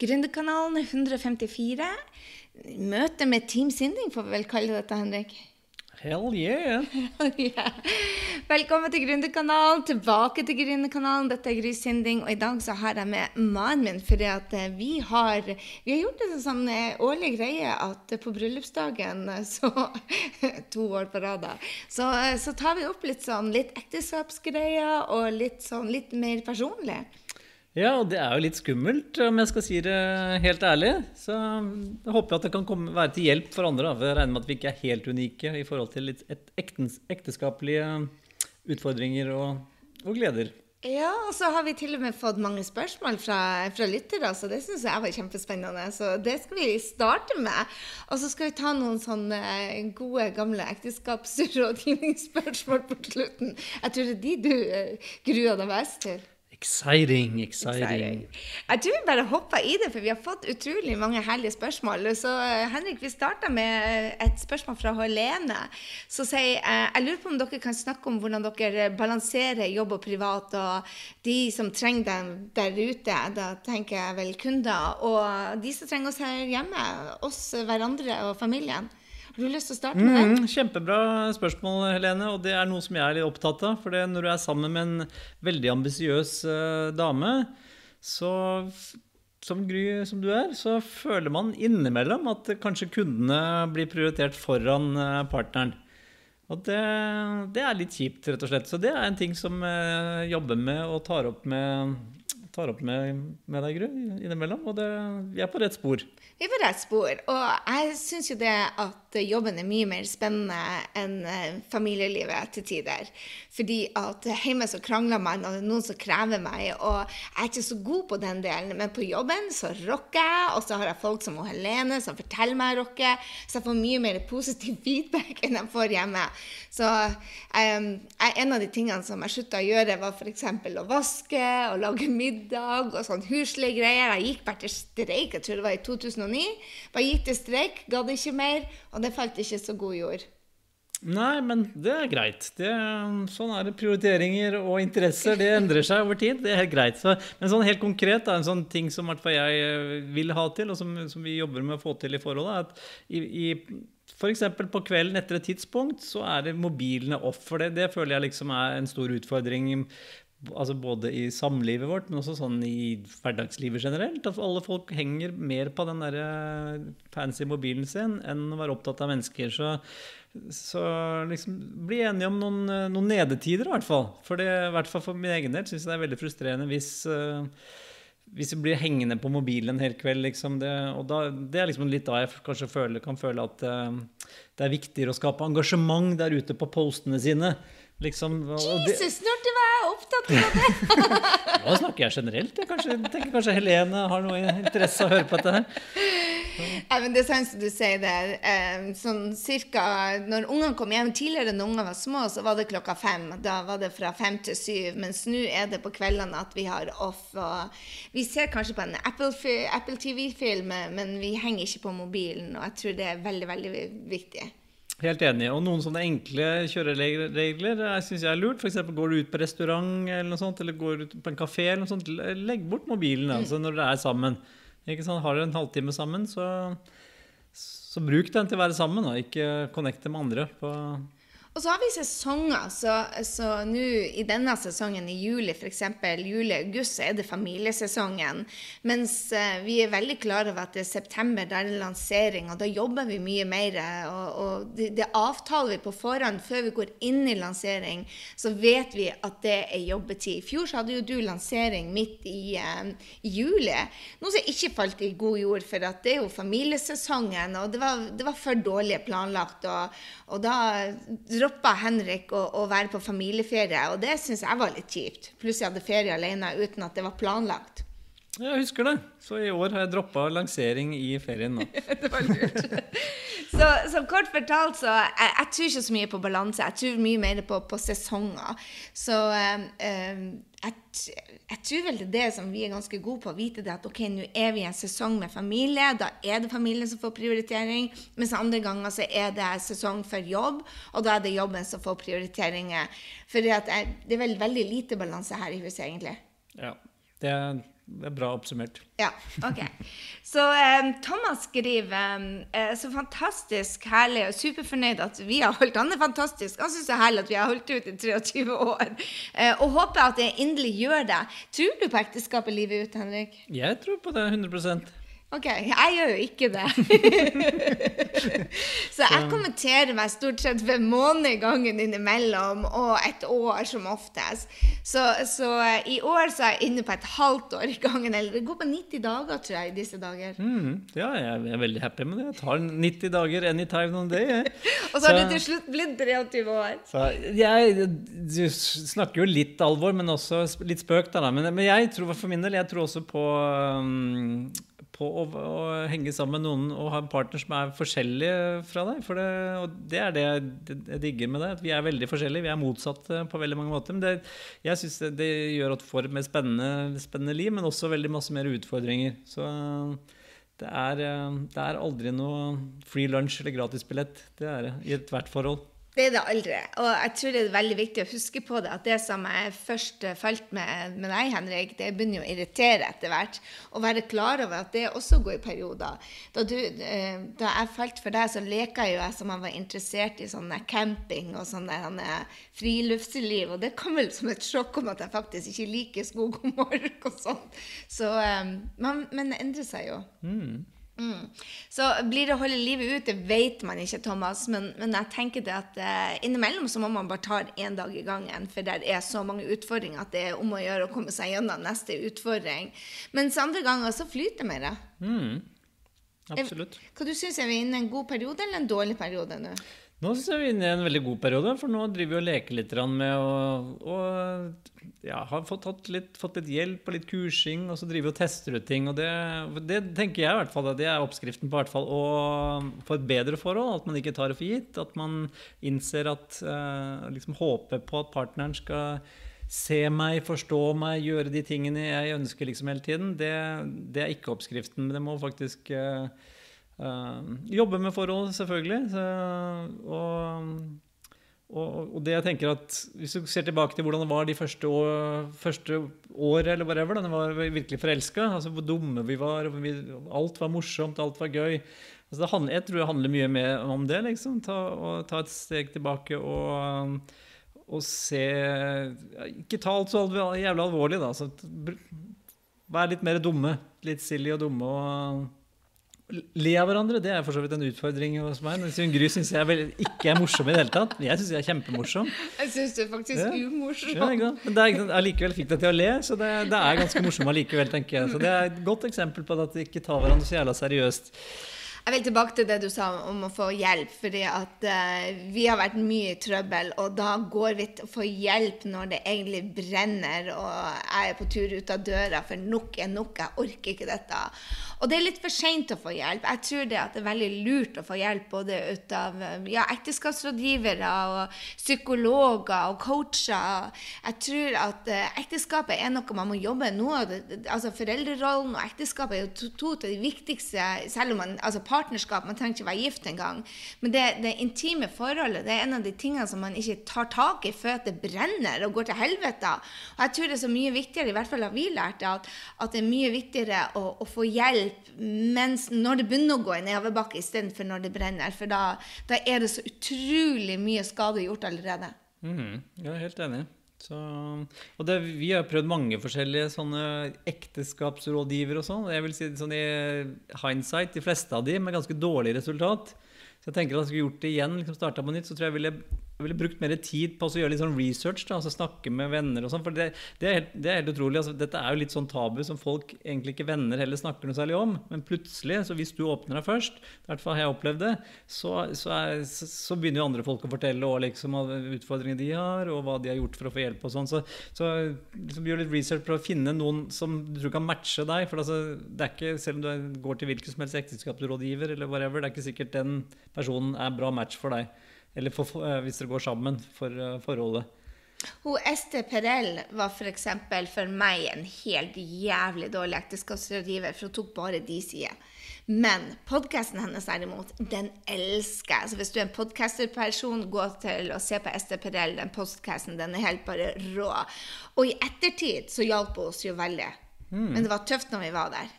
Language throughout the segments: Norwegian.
Gründerkanalen 154. Møte med Team Sinding, får vi vel kalle dette, Henrik. Hell yeah! yeah. Velkommen til Gründerkanalen, tilbake til Gründerkanalen. Dette er Gry Sinding, og i dag så har jeg med mannen min. For vi har, vi har gjort en sånn eh, årlig greie at på bryllupsdagen, så To år på rad, da. Så, så, tar vi opp litt sånn litt ekteskapsgreier og litt sånn litt mer personlig. Ja, og det er jo litt skummelt, om jeg skal si det helt ærlig. Så jeg håper at det kan komme, være til hjelp for andre. Da. Jeg regner med at vi ikke er helt unike i forhold til litt ektens, ekteskapelige utfordringer og, og, gleder. Ja, og så har vi til og med fått mange spørsmål fra, fra lyttere, så det syns jeg var kjempespennende. Så det skal vi starte med. Og så skal vi ta noen sånne gode, gamle ekteskapsrådgivningsspørsmål på slutten. Jeg tror det er de du uh, gruer deg mest til. Exciting, exciting, Jeg tror vi bare hopper i det, for vi har fått utrolig mange herlige spørsmål. Så eh, Henrik, vi starter med et spørsmål fra Helene. Så sier eh, jeg lurer på om dere kan snakke om hvordan dere balanserer jobb og privat, og de som trenger dem der ute. Da tenker jeg vel kunder, og de som trenger oss her hjemme. Oss, hverandre og familien. Har du lyst til å starte med det? Mm, kjempebra spørsmål, Helene. Og det er noe som jeg er litt opptatt av. For når du er sammen med en veldig ambisiøs uh, dame, så som Gry som du er, så føler man innimellom at kanskje kundene blir prioritert foran uh, partneren. Og det, det, er litt kjipt, rett og slett. Så det er en ting som jeg uh, jobber med og tar opp med, tar opp med, med deg, Gru, innimellom. Og det, vi er på rett spor. Vi er på rett spor. Og jeg syns jo det at jobben er mye mer spennende enn eh, familielivet til tider. Fordi at hjemme så krangler man, og det er noen som krever meg. Og jeg er ikke så god på den delen, men på jobben så rocker jeg. Og så har jeg folk som Helene som forteller meg å rocke. Så jeg får mye mer positiv feedback enn jeg får hjemme. Så um, en av de tingene som jeg slutta å gjøre, var f.eks. å vaske og lage middag og sånn huslige greier. Jeg gikk bare til streik, jeg tror det var i 2009. 2009. Bare gikk til streik, gadd ikke mer, og det falt ikke så god jord. Nei, men det er greit. Det, sånn er det. Prioriteringer og interesser det endrer seg over tid. Det er helt greit. Så, men sånn helt konkret, da, en sånn ting som jeg eh, vil ha til, og som, som, vi jobber med å få til i forholdet, er at i, i F.eks. på kvelden etter et tidspunkt så er det mobilene off. For det, det føler jeg liksom er en stor utfordring altså både i samlivet vårt, men også sånn i hverdagslivet generelt. At alle folk henger mer på den der eh, fancy mobilen sin enn å være opptatt av mennesker. Så, så liksom bli enige om noen, eh, noen nedetider, i hvert fall. For det, i hvert fall for min egen del syns jeg det er veldig frustrerende hvis uh, hvis vi blir hengende på mobilen en hel kveld, liksom, det, og da, det er liksom litt da jeg kanskje føler, kan føle at uh, det er viktigere å skape engasjement der ute på postene sine. Liksom, Jesus, når var opptatt av det! Nå snakker jeg generelt. Jeg kanskje, tenker kanskje Helene har noe interesse av å høre på dette her. Ja, men det er sant som du sier det. Eh, sånn cirka når ungene kom hjem Tidligere når ungene var små, så var det klokka fem. Da var det fra fem til syv. Mens nå er det på kveldene at vi har off. Og vi ser kanskje på en Apple, Apple TV-film, men vi henger ikke på mobilen. Og jeg tror det er veldig, veldig viktig. Helt enig. Og noen sånne enkle kjøreregler syns jeg er lurt. F.eks. går du ut på restaurant eller noe sånt, eller går ut på en kafé, eller noe sånt, legg bort mobilen altså, når dere er sammen. Ikke sant? Har dere en halvtime sammen, så, så bruk den til å være sammen, og ikke connecte med andre. på og så har vi sesonger. Så, nå i denne sesongen, i juli f.eks., juli-august, så er det familiesesongen. Mens uh, vi er veldig klar over at det er september, da er lansering, og da jobber vi mye mer. Og, og det, det, avtaler vi på forhånd før vi går inn i lansering, så vet vi at det er jobbetid. I fjor så hadde jo du lansering midt i, uh, juli, noe som ikke falt i god jord, for at det er jo familiesesongen, og det var, det var for dårlig planlagt. og, og da droppa Henrik å, å, være på familieferie, og det syns jeg var litt kjipt. Pluss jeg hadde ferie alene uten at det var planlagt. Jeg husker det. Så i år har jeg droppa lansering i ferien nå. det var lurt. så, så, kort fortalt, så jeg, jeg, tror ikke så mye på balanse. Jeg tror mye mer på, på sesonger. Så um, jeg, jeg, tror vel det er det som vi er ganske gode på, å vite det at ok, nå er vi i en sesong med familie. Da er det familien som får prioritering. Mens andre ganger så er det sesong for jobb, og da er det jobben som får prioriteringer. For det, er, det er vel veldig lite balanse her i huset, egentlig. Ja, det er det er bra oppsummert. Ja, ok. Så eh, Thomas skriver eh, så fantastisk herlig og superfornøyd at vi har holdt Han er fantastisk. Han syns det er herlig at vi har holdt ut i 23 år. Eh, og håper at jeg inderlig gjør det. Tror du på ekteskapet livet ut, Henrik? Jeg tror på det 100 OK, jeg gjør jo ikke det. så jeg kommenterer meg stort sett ved måned gangen innimellom, og et år som oftest. Så, så i år så er jeg inne på et halvt år i gangen. Eller det går på 90 dager, tror jeg, i disse dager. Mm, ja, jeg er veldig happy med det. Jeg tar 90 dager anytime on day. Jeg. og så har du til slutt blitt 23 år. Så jeg, du snakker jo litt alvor, men også litt spøk. Da, men, men jeg tror for min del jeg tror også på um, på å, å, henge sammen med noen og ha en partner som er forskjellig fra deg. For det, og det er det jeg digger med det. At vi er veldig forskjellige. Vi er motsatte på veldig mange måter. Men det, jeg syns det, det, gjør at du får et mer spennende, spennende, liv, men også veldig masse mer utfordringer. Så det er, det er aldri noe free lunch eller gratisbillett. Det er det i ethvert forhold. Det er det aldri. Og jeg tror det er veldig viktig å huske på det, at det som jeg først falt med, med deg, Henrik, det begynner jo å irritere etter hvert. Å være klar over at det også går i perioder. Da, du, eh, da jeg falt for deg, så leka jo jeg som jeg var interessert i sånne camping og sånne friluftsliv. Og det kom vel som et sjokk om at jeg faktisk ikke liker skog og mark og sånn. Så, eh, men, men det endrer seg jo. Mm. Mm. Så blir det å holde livet ut, det vet man ikke, Thomas. Men, men jeg tenker det at eh, innimellom så må man bare ta én dag i gangen. For det er så mange utfordringer at det er om å gjøre å komme seg gjennom neste utfordring. Mens andre ganger så flyter det mer. Mm. Absolutt. Hva du syns, er vi inne i en god periode eller en dårlig periode nå? Nå syns jeg vi er inne i en veldig god periode, for nå driver vi og leker litt med å ja, har fått litt, fått, litt, hjelp og litt kursing, og så driver vi og tester ut ting. og det, det, tenker jeg i hvert fall, det er oppskriften på hvert fall, å få et bedre forhold. At man ikke tar det for gitt. At man innser at uh, liksom håper på at partneren skal se meg, forstå meg, gjøre de tingene jeg ønsker liksom hele tiden. Det, det er ikke oppskriften. Men det må faktisk Uh, jobbe med forhold, selvfølgelig. Så, og, og, det jeg tenker at Hvis du ser tilbake til hvordan det var de første, år, første året, eller whatever, da var virkelig forelska, altså hvor dumme vi var, vi, alt var morsomt, alt var gøy altså handler, Jeg tror det handler mye mer om det. liksom, Ta, og, ta et steg tilbake og, og se Ikke ta alt så jævlig alvorlig, da. Så, vær litt mer dumme. Litt silly og dumme. og Le av hverandre det er for så vidt en utfordring hos meg. Men Gry syns jeg ikke er morsom i det hele tatt. Jeg syns jeg er kjempemorsom. Jeg syns du er faktisk ja. umorsom. Ja, Men det er, allikevel fikk deg til å le, så det, det er ganske morsom allikevel, tenker jeg. Så det er et godt eksempel på at de ikke tar hverandre så jævla seriøst. Jeg vil tilbake til det du sa om å få hjelp. fordi at uh, vi har vært mye i trøbbel, og da går vi til å få hjelp når det egentlig brenner, og jeg er på tur ut av døra, for nok er nok. Jeg orker ikke dette. Og det er litt for seint å få hjelp. Jeg tror det, det, er veldig lurt å få hjelp både ut av ja, ekteskapsrådgivere og psykologer og coacher. Jeg tror at uh, ekteskapet er noe man må jobbe med. Altså, foreldrerollen og ekteskapet er jo to, to av de viktigste, selv om man, altså partnerskap Man trenger ikke være gift engang. Men det, det intime forholdet det er en av de tingene som man ikke tar tak i før det brenner og går til helvete. Og jeg tror det er så mye viktigere, i hvert fall har vi lært det, at, at det er mye viktigere å, å få hjelp hjelp mens, når det begynner å gå i nedoverbakke, istedenfor når det brenner. For da, da, er det så utrolig mye skade gjort allerede. Mm, jeg er helt enig. Så, og det, vi har prøvd mange forskjellige sånne ekteskapsrådgivere og sånn. Jeg vil si sånn i hindsight, de fleste av de med ganske dårlig resultat. Så jeg tenker at jeg skulle gjort det igjen, liksom starta på nytt, så tror jeg ville jeg ville brukt mer tid på å gjøre litt sånn research. Da, altså Snakke med venner og sånn. For det, det, er helt, det, er helt, utrolig. Altså, dette er jo litt sånn tabu som folk egentlig ikke venner heller snakker noe særlig om. Men plutselig, så hvis du åpner deg først, i hvert fall har jeg opplevd det, så, så, er, så, begynner jo andre folk å fortelle og liksom utfordringene de har, og hva de har gjort for å få hjelp og sånn. Så, så liksom, gjør litt research for å finne noen som du tror kan matche deg. For altså, det er ikke, selv om du går til hvilken som helst ekteskapsrådgiver, eller whatever, det er ikke sikkert den personen er bra match for deg. Eller for, uh, hvis dere går sammen for uh, forholdet. Hun Este Perel var f.eks. For, for meg en helt jævlig dårlig ekteskapsrådgiver, for hun tok bare de sider. Men podkasten hennes derimot, den elsker jeg. Så hvis du er en podcasterperson, gå til å se på Este Perel. Den podkasten den er helt bare rå. Og i ettertid så hjalp hun oss jo veldig. Men det var tøft når vi var der.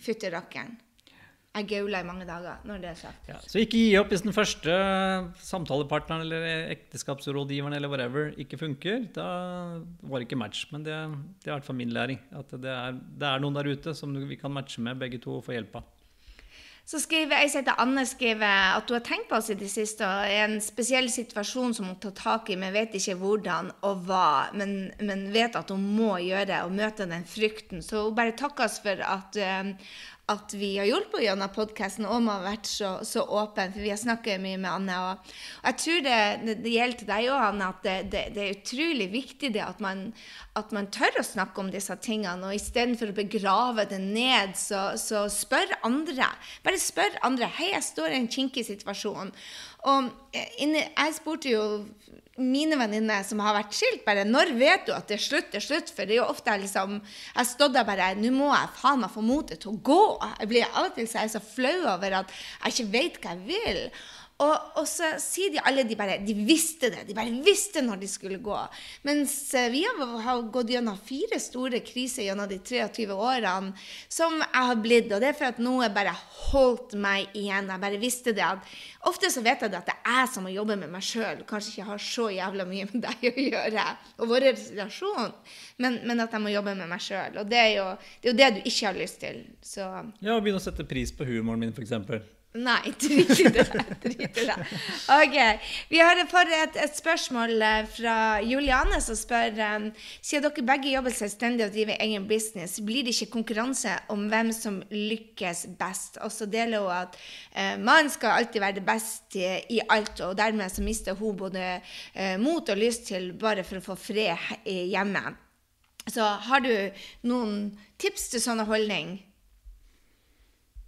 Fytti rakkeren. Jeg gaula i mange dager når det er sagt. Ja, så ikke gi opp hvis den første samtalepartneren eller ekteskapsrådgiveren eller whatever ikke funker. Da var det ikke match. Men det, det er i hvert fall min læring. At det er, det er noen der ute som vi kan matche med, begge to, og få hjelp av. Så skriver jeg heter Anne skriver at hun har tenkt på oss i det siste og er en spesiell situasjon som hun tar tak i, men vet ikke hvordan og hva. Men, men vet at hun må gjøre det og møte den frykten. Så hun bare takker oss for at, eh, at vi har hjulpet gjennom podkasten og man har vært så, så åpen, for vi har snakket mye med Anne. Og, jeg tror det, det, gjelder til deg òg, Anne, at det, det, det, er utrolig viktig det at man, at man tør å snakke om disse tingene. Og istedenfor å begrave det ned, så, så spør andre. Bare spør andre. 'Hei, jeg står i en kinkig situasjon.' Og inni, jeg spurte jo mine venninner som har vært skilt, bare 'Når vet du at det er slutt?' det er slutt? For det er jo ofte jeg liksom Jeg stod der bare 'Nå må jeg faen meg få motet til å gå'. Jeg blir Av og til så er så flau over at jeg ikke vet hva jeg vil. Og, og, så sier de alle de bare De visste det. De bare visste når de skulle gå. Mens vi har, gått gjennom fire store kriser gjennom de 23 årene som jeg har blitt. Og det er for at noe bare holdt meg igjen. Jeg bare visste det. at Ofte så vet jeg at det er jeg som må jobbe med meg sjøl. Kanskje ikke har så jævla mye med deg å gjøre og vår relasjon, men, men at jeg må jobbe med meg sjøl. Og det er, jo, det er, jo, det du ikke har lyst til. Så Ja, begynne å sette pris på humoren min, f.eks. Nei, drit i det. Ok. Vi har fått et, et, spørsmål fra Juliane, som spør um, Siden dere begge jobber selvstendig og driver egen business, blir det ikke konkurranse om hvem som lykkes best? Og så deler hun at uh, mannen skal alltid være det beste i alt, og dermed så mister hun både uh, mot og lyst til bare for å få fred hjemme. Så har du noen tips til sånne holdning?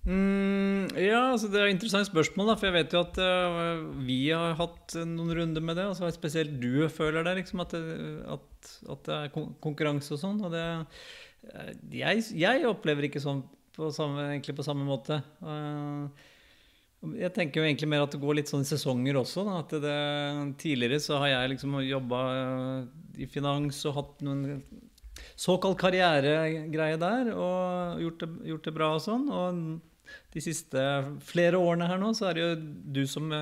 Mm, ja, altså det er et interessant spørsmål. Da, for jeg vet jo at uh, vi har hatt noen runder med det. Altså spesielt du føler det, liksom, at, det, at, at det er konkurranse og sånn. Og det, uh, jeg, jeg, opplever ikke sånn på samme, egentlig på samme måte. Uh, jeg tenker jo egentlig mer at det går litt sånn i sesonger også. Da, at det, tidligere så har jeg liksom jobba i finans og hatt noen såkalt karrieregreie der og gjort det, gjort det bra og sånn. Og de siste flere årene her nå, så er det jo du som,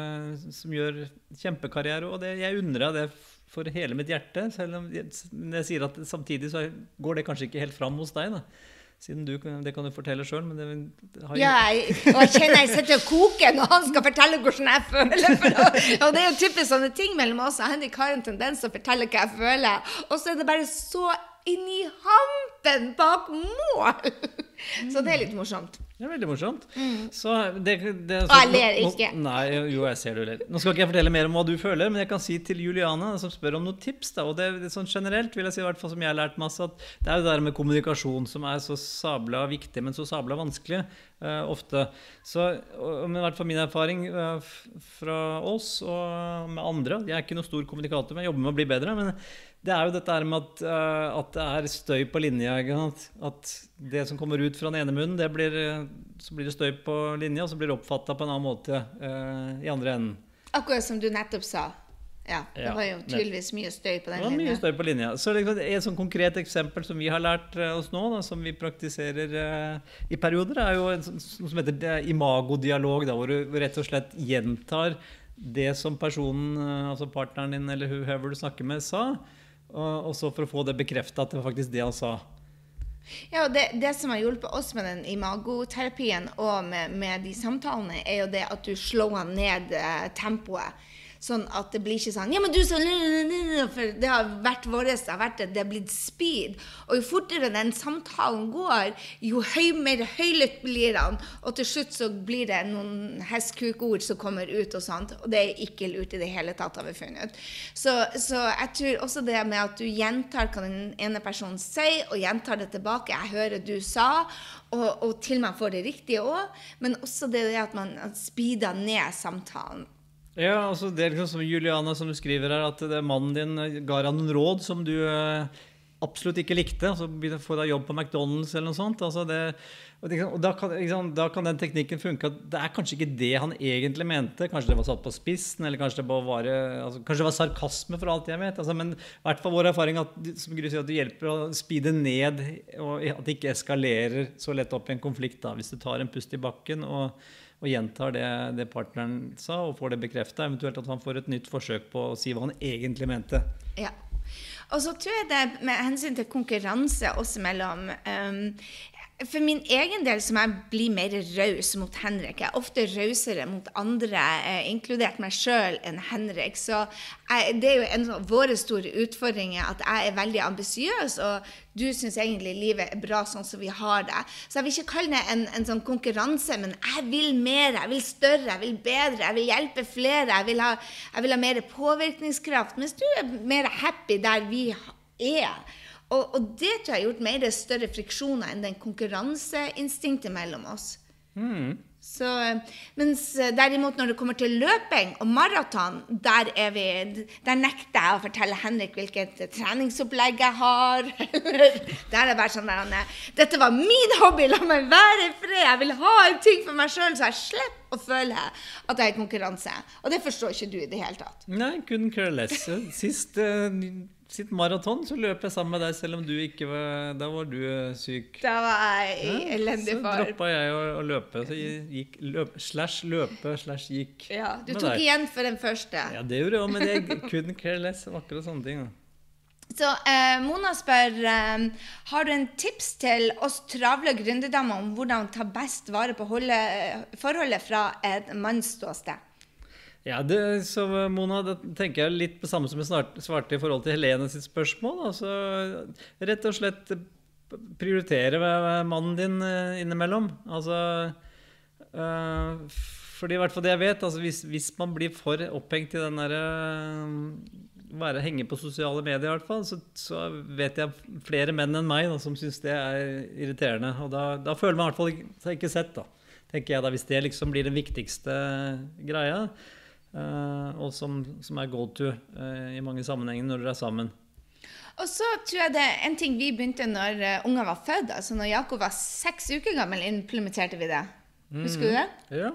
som gjør kjempekarriere. Og det, jeg unner deg det for hele mitt hjerte. Selv om jeg, jeg sier at samtidig så går det kanskje ikke helt fram hos deg. da. Siden du, Det kan du fortelle sjøl, men det har Ja, jeg, og jeg kjenner jeg sitter og koker når han skal fortelle hvordan jeg føler. For, og det er jo typisk sånne ting mellom oss. Henrik har en tendens til å fortelle hva jeg føler. Og så er det bare så inni hampen bak mål! Så det er litt morsomt. Det er veldig morsomt. Mm. Så det, det, så, og jeg ler ikke. Nå, nei, jo, jeg ser du ler. Nå skal ikke jeg fortelle mer om hva du føler, men jeg kan si til Juliane, som spør om noen tips da, og det, det sånn Generelt vil jeg si, i hvert fall som jeg har lært masse, at det er jo det der med kommunikasjon som er så sabla viktig, men så sabla vanskelig uh, ofte. Så, og, men i hvert fall min erfaring uh, fra oss og med andre Jeg er ikke noen stor kommunikator, men jeg jobber med å bli bedre. men det er jo dette her med at, uh, at, det er støy på linja. At det som kommer ut fra den ene munnen, det blir, så blir det støy på linja, og så blir det oppfatta på en annen måte uh, i andre enden. Akkurat som du nettopp sa. Ja, Det var jo tydeligvis mye støy på den linja. Det var mye støy på linja. Så liksom, Et sånn konkret eksempel som vi har lært uh, oss nå, da, som vi praktiserer i perioder, er jo sånn, noe som heter imagodialog, hvor du rett og slett gjentar det som personen, altså partneren din eller whoever du snakker med, sa. Og så for å få det bekrefta at det var faktisk det han sa. Ja, og det, det, som har hjulpet oss med den imagoterapien og med, med, de samtalene, er jo det at du slår ned eh, tempoet. Sånn at det blir ikke sånn Ja, men du så For det har vært vårt, det har vært det, har blitt speed. Og jo fortere den samtalen går, jo høy, mer høylytt blir han. Og til slutt så blir det noen hestkukord som kommer ut og sånt. Og det er ikke lurt i det hele tatt, har vi funnet. Så, så jeg tror også det med at du gjentar hva den ene personen sier, og gjentar det tilbake. Jeg hører du sa. Og, og til man får det riktige òg. Men også det at man speeder ned samtalen. Ja, altså det er liksom som Juliana som du skriver her, at det er mannen din ga deg noen råd som du uh, absolutt ikke likte, Altså så begynner- få deg jobb på McDonald's eller noe sånt. Altså det, og da, kan, liksom, da kan den teknikken funke. at Det er kanskje ikke det han egentlig mente. Kanskje det var satt på spissen, eller kanskje det, var, altså, kanskje det var sarkasme, for alt jeg vet. Altså, men i hvert fall vår erfaring at, som Gry sier, at det hjelper å speede ned, og at det ikke eskalerer så lett opp i en konflikt. Da. Hvis du tar en pust i bakken og, og gjentar det, det partneren sa, og får det bekrefta, eventuelt at han får et nytt forsøk på å si hva han egentlig mente. Ja. Og så tror jeg det med hensyn til konkurranse oss imellom um, for min egen del som jeg bli mer raus mot Henrik. Jeg er ofte rausere mot andre, eh, inkludert meg sjøl, enn Henrik. Så jeg, det er jo en av våre store utfordringer at jeg er veldig ambisiøs, og du syns egentlig livet er bra sånn som vi har det. Så jeg vil ikke kalle det en, en sånn konkurranse, men jeg vil mer, jeg vil større, jeg vil bedre, jeg vil hjelpe flere, jeg vil ha, jeg vil ha mer påvirkningskraft. Mens du er mer happy der vi er. Og, og, det tror jeg har gjort mer større friksjoner enn den konkurranseinstinktet mellom oss. Mm. Så, mens derimot når det kommer til løping og maraton, der, er vi, der nekter jeg å fortelle Henrik hvilket treningsopplegg jeg har. der er det bare sånn der, Dette var min hobby, la meg være i fred! Jeg vil ha en ting for meg sjøl, så jeg slipper å føle at jeg er i konkurranse. Og det forstår ikke du i det hele tatt. Nei, kun care less. Sist uh, sitt maraton, så løp jeg sammen med deg, selv om du ikke var Da var du syk. Da var jeg i elendig så form. droppa jeg å, å løpe. Så gikk løp, slash løpe slash gikk. Ja, du tok deg. igjen for den første. Ja, det gjorde jeg òg, men jeg couldn't care less. Var Akkurat sånne ting. Så eh, Mona spør eh, har du en tips til oss travle gründerdamer om hvordan ta best vare på holde, forholdet fra et mannsståsted? Ja, det, så Mona, da tenker jeg litt på samme som jeg svarte i forhold til Helene sitt spørsmål. Altså, rett og slett prioritere mannen din eh, innimellom. Altså øh, Fordi i hvert fall det jeg vet, altså hvis, hvis man blir for opphengt i den derre være henge på sosiale medier, i hvert fall, så, så vet jeg flere menn enn meg da, som syns det er irriterende. Og da, da føler man i hvert fall seg ikke sett, da. Tenker jeg da, Hvis det liksom blir den viktigste greia, eh, og som, som er go to eh, i mange sammenhenger når dere er sammen. Og så tror jeg det er en ting vi begynte når uh, ungene var født. altså Når Jakob var seks uker gammel, implementerte vi det. Husker du det? Ja.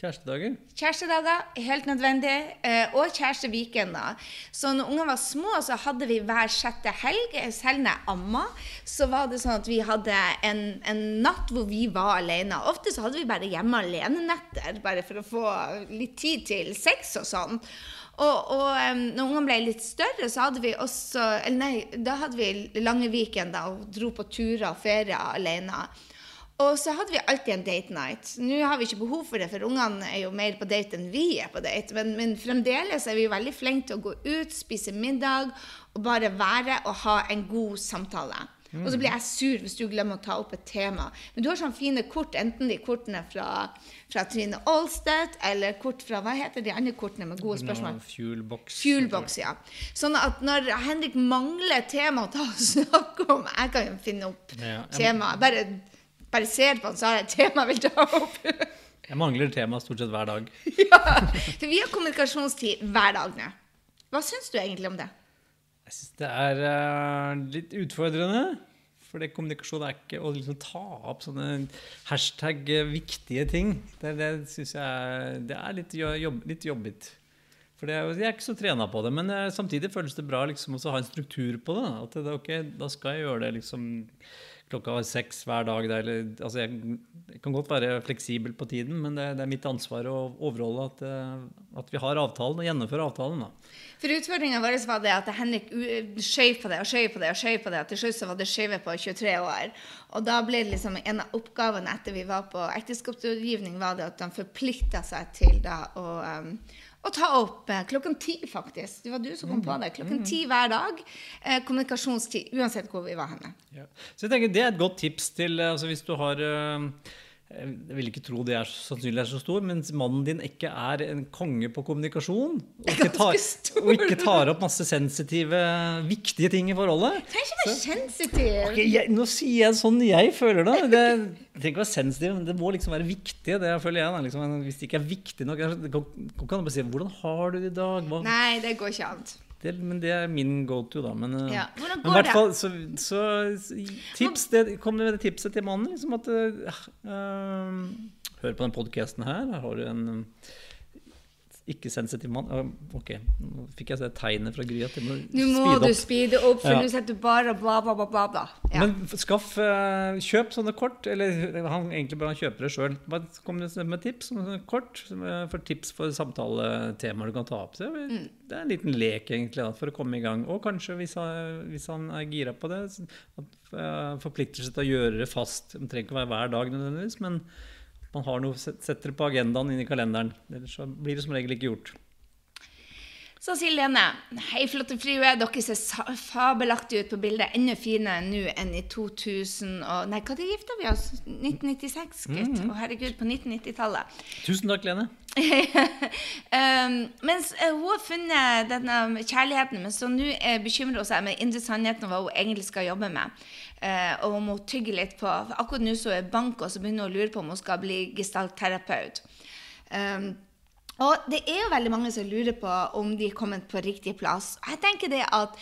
Kjærestedager. Kjærestedager, helt nødvendig. eh, Og kjæresteweekender. Så når ungene var små, så hadde vi hver sjette helg. Selv når jeg amma, så var det sånn at vi hadde en, en natt hvor vi var alene. Ofte så hadde vi bare hjemme alene-netter, bare for å få litt tid til sex og sånn. Og, og um, når ungene ble litt større, så hadde vi også Eller nei, da hadde vi lange weekender og dro på turer og ferier alene. Og så hadde vi alltid en date night. Nå har vi ikke behov for det, for ungene er jo mer på date enn vi er på date. Men, men fremdeles er vi veldig flinke til å gå ut, spise middag og bare være og ha en god samtale. Og så blir jeg sur hvis du glemmer å ta opp et tema. Men du har sånne fine kort, enten de kortene fra, fra Trine Aalstedt, eller kort fra Hva heter de andre kortene med gode spørsmål? Fuelbox. Fuelbox, ja. Sånn at når Henrik mangler tema å ta og snakke om Jeg kan jo finne opp Ja, jeg- tema. Bare, bare ser på han, så har jeg et tema jeg vil ta opp. Jeg mangler tema stort sett hver dag. ja. For vi har kommunikasjonstid hver dag nå. Hva syns du egentlig om det? Jeg syns det er uh, litt utfordrende. For det kommunikasjon er ikke å liksom ta opp sånne hashtag eh, viktige ting. Det, det syns jeg det er litt, jobb, litt jobbigt. For det, jeg er ikke så trena på det, men eh, samtidig føles det bra liksom, å ha en struktur på det. At det, ok, da skal jeg gjøre det liksom klokka seks hver dag. Er, eller, altså jeg, jeg kan godt være fleksibel på tiden, men det, det er mitt ansvar å overholde at, eh, at vi har avtalen og gjennomfører avtalen. da. For utfordringa vår var det at Henrik skjøv på det og skjøv på det og skjøv på det. Til slutt så var det skjøvet på 23 år. Og da ble det liksom en av oppgavene etter vi var på ekteskapsrådgivning, var det at han forplikta seg til da å um, å ta opp eh, klokken ti, faktisk. Det var du som kom på det. Klokken ti hver dag. Eh, kommunikasjonstid, uansett hvor vi var henne. Ja. Så jeg tenker Det er et godt tips til eh, altså hvis du har eh, Jeg vil ikke tro det er sannsynlig er så stor, mens mannen din ikke er en konge på kommunikasjon, og ikke tar, og ikke tar opp masse sensitive, viktige ting i forholdet Trenger ikke være sensitiv. Okay, jeg, Nå sier jeg sånn jeg føler det. Det trenger ikke være sensitiv, men det må liksom være viktig. Det føler jeg da, liksom, Hvis det ikke er viktig nok det kan- kan du bare si 'Hvordan har du det i dag?' Hva, Nei, det går ikke an. Det, men det er min go to, da. Men, eh, Ja. Hvordan men i går hvert det? fall, så, så tips, det, Kom med det tipset til mannen. Liksom at uh, Hør på den podkasten her. Her har du en ikke-sensitiv mann. Ok, nå fikk jeg se tegnet fra Gry at jeg må Nå må speede du speede opp, for Ja. nå sitter du bare bla, bla, bla, bla. bla. Ja. Men skaff, eh, kjøp sånne kort, eller han egentlig bør han kjøpe det sjøl. Kom med tips om sånne kort eh, for tips for samtaletemaer du kan ta opp. Så det Mm. det er en liten lek egentlig da, for å komme i gang. Og kanskje hvis han, hvis han er gira på det, eh, forplikter seg til å gjøre det fast. Det trenger ikke å være hver dag nødvendigvis, men man har noe, setter det på agendaen inni i kalenderen. Ellers så blir det som regel ikke gjort. Så sier Lene Hei, flotte frue. Dere ser fabelaktige ut på bildet. Enda finere nå enn i 2000 og Nei, når gifta vi oss? 1996, gutt. Å, herregud, på 1990-tallet. Tusen takk, Lene. Um, mens eh, hun har funnet denne kjærligheten, men så nå eh, bekymrer hun seg med indre sannheten om hva hun egentlig skal jobbe med. Eh, og hun må tygge litt på for Akkurat nå så er bank, og så begynner hun å lure på om hun skal bli gestaltterapeut. Um, og det er jo veldig mange som lurer på om de er kommet på riktig plass. Jeg tenker det at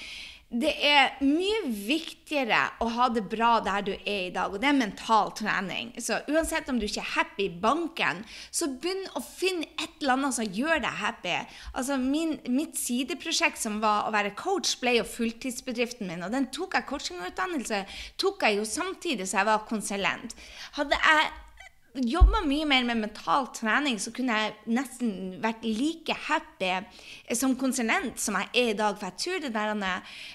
det er mye viktigere å ha det bra der du er i dag, og det er mental trening. Så uansett om du ikke er happy i banken, så begynn å finne et eller annet som gjør deg happy. Altså min, Mitt sideprosjekt som var å være coach, ble jo fulltidsbedriften min, og den tok jeg coachingutdannelse tok jeg jo samtidig som jeg var konsulent. Hadde jeg jobba mye mer med mental trening, så kunne jeg nesten vært like happy som konsulent som jeg er i dag. For jeg tror det der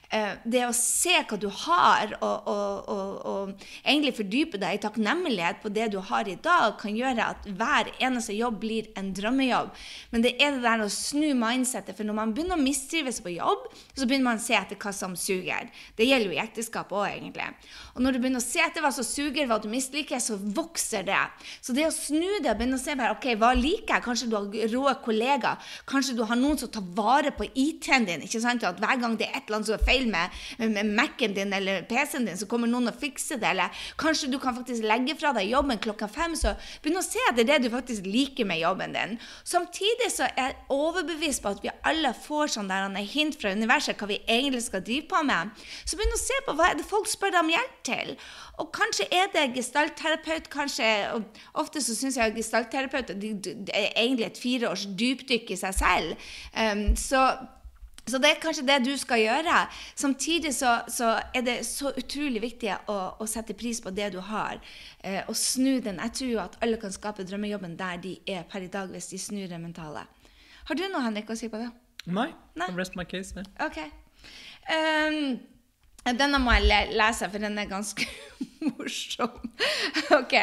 eh, Det å se hva du har, og, og, og, og egentlig fordype deg i takknemlighet på det du har i dag, kan gjøre at hver eneste jobb blir en drømmejobb. Men det er det der å snu mindsettet. For når man begynner å mistrives på jobb, så begynner man å se etter hva som suger. Det gjelder jo i ekteskap òg, egentlig. Og når du begynner å se etter hva som suger, hva du misliker, så vokser det. Så det å snu det og begynne å se bare, ok, hva liker jeg? Kanskje du har rå kollegaer. Kanskje du har noen som tar vare på IT-en din. ikke sant? At Hver gang det er et eller annet som er feil med, med Mac-en din eller PC-en din, så kommer noen og fikser det. Eller kanskje du kan faktisk legge fra deg jobben klokka fem. Så begynn å se etter det du faktisk liker med jobben din. Samtidig så er jeg overbevist på at vi alle får sånn der hint fra universet hva vi egentlig skal drive på med. Så begynn å se på hva er det folk spør deg om hjelp til. Og kanskje er det gestaltterapeut, kanskje og Ofte så syns jeg at gestaltterapeuter er egentlig et fireårs dypdykk i seg selv. Um, så så det er kanskje det du skal gjøre. Samtidig så, så er det så utrolig viktig å, å sette pris på det du har, eh, og snu den. Jeg tror jo at alle kan skape drømmejobben der de er per i dag, hvis de snur det mentale. Har du noe, Henrik, å si på det? Nei. Nei. Rest my case. Yeah. OK. Um, denne må jeg lese, for den er ganske morsom. OK.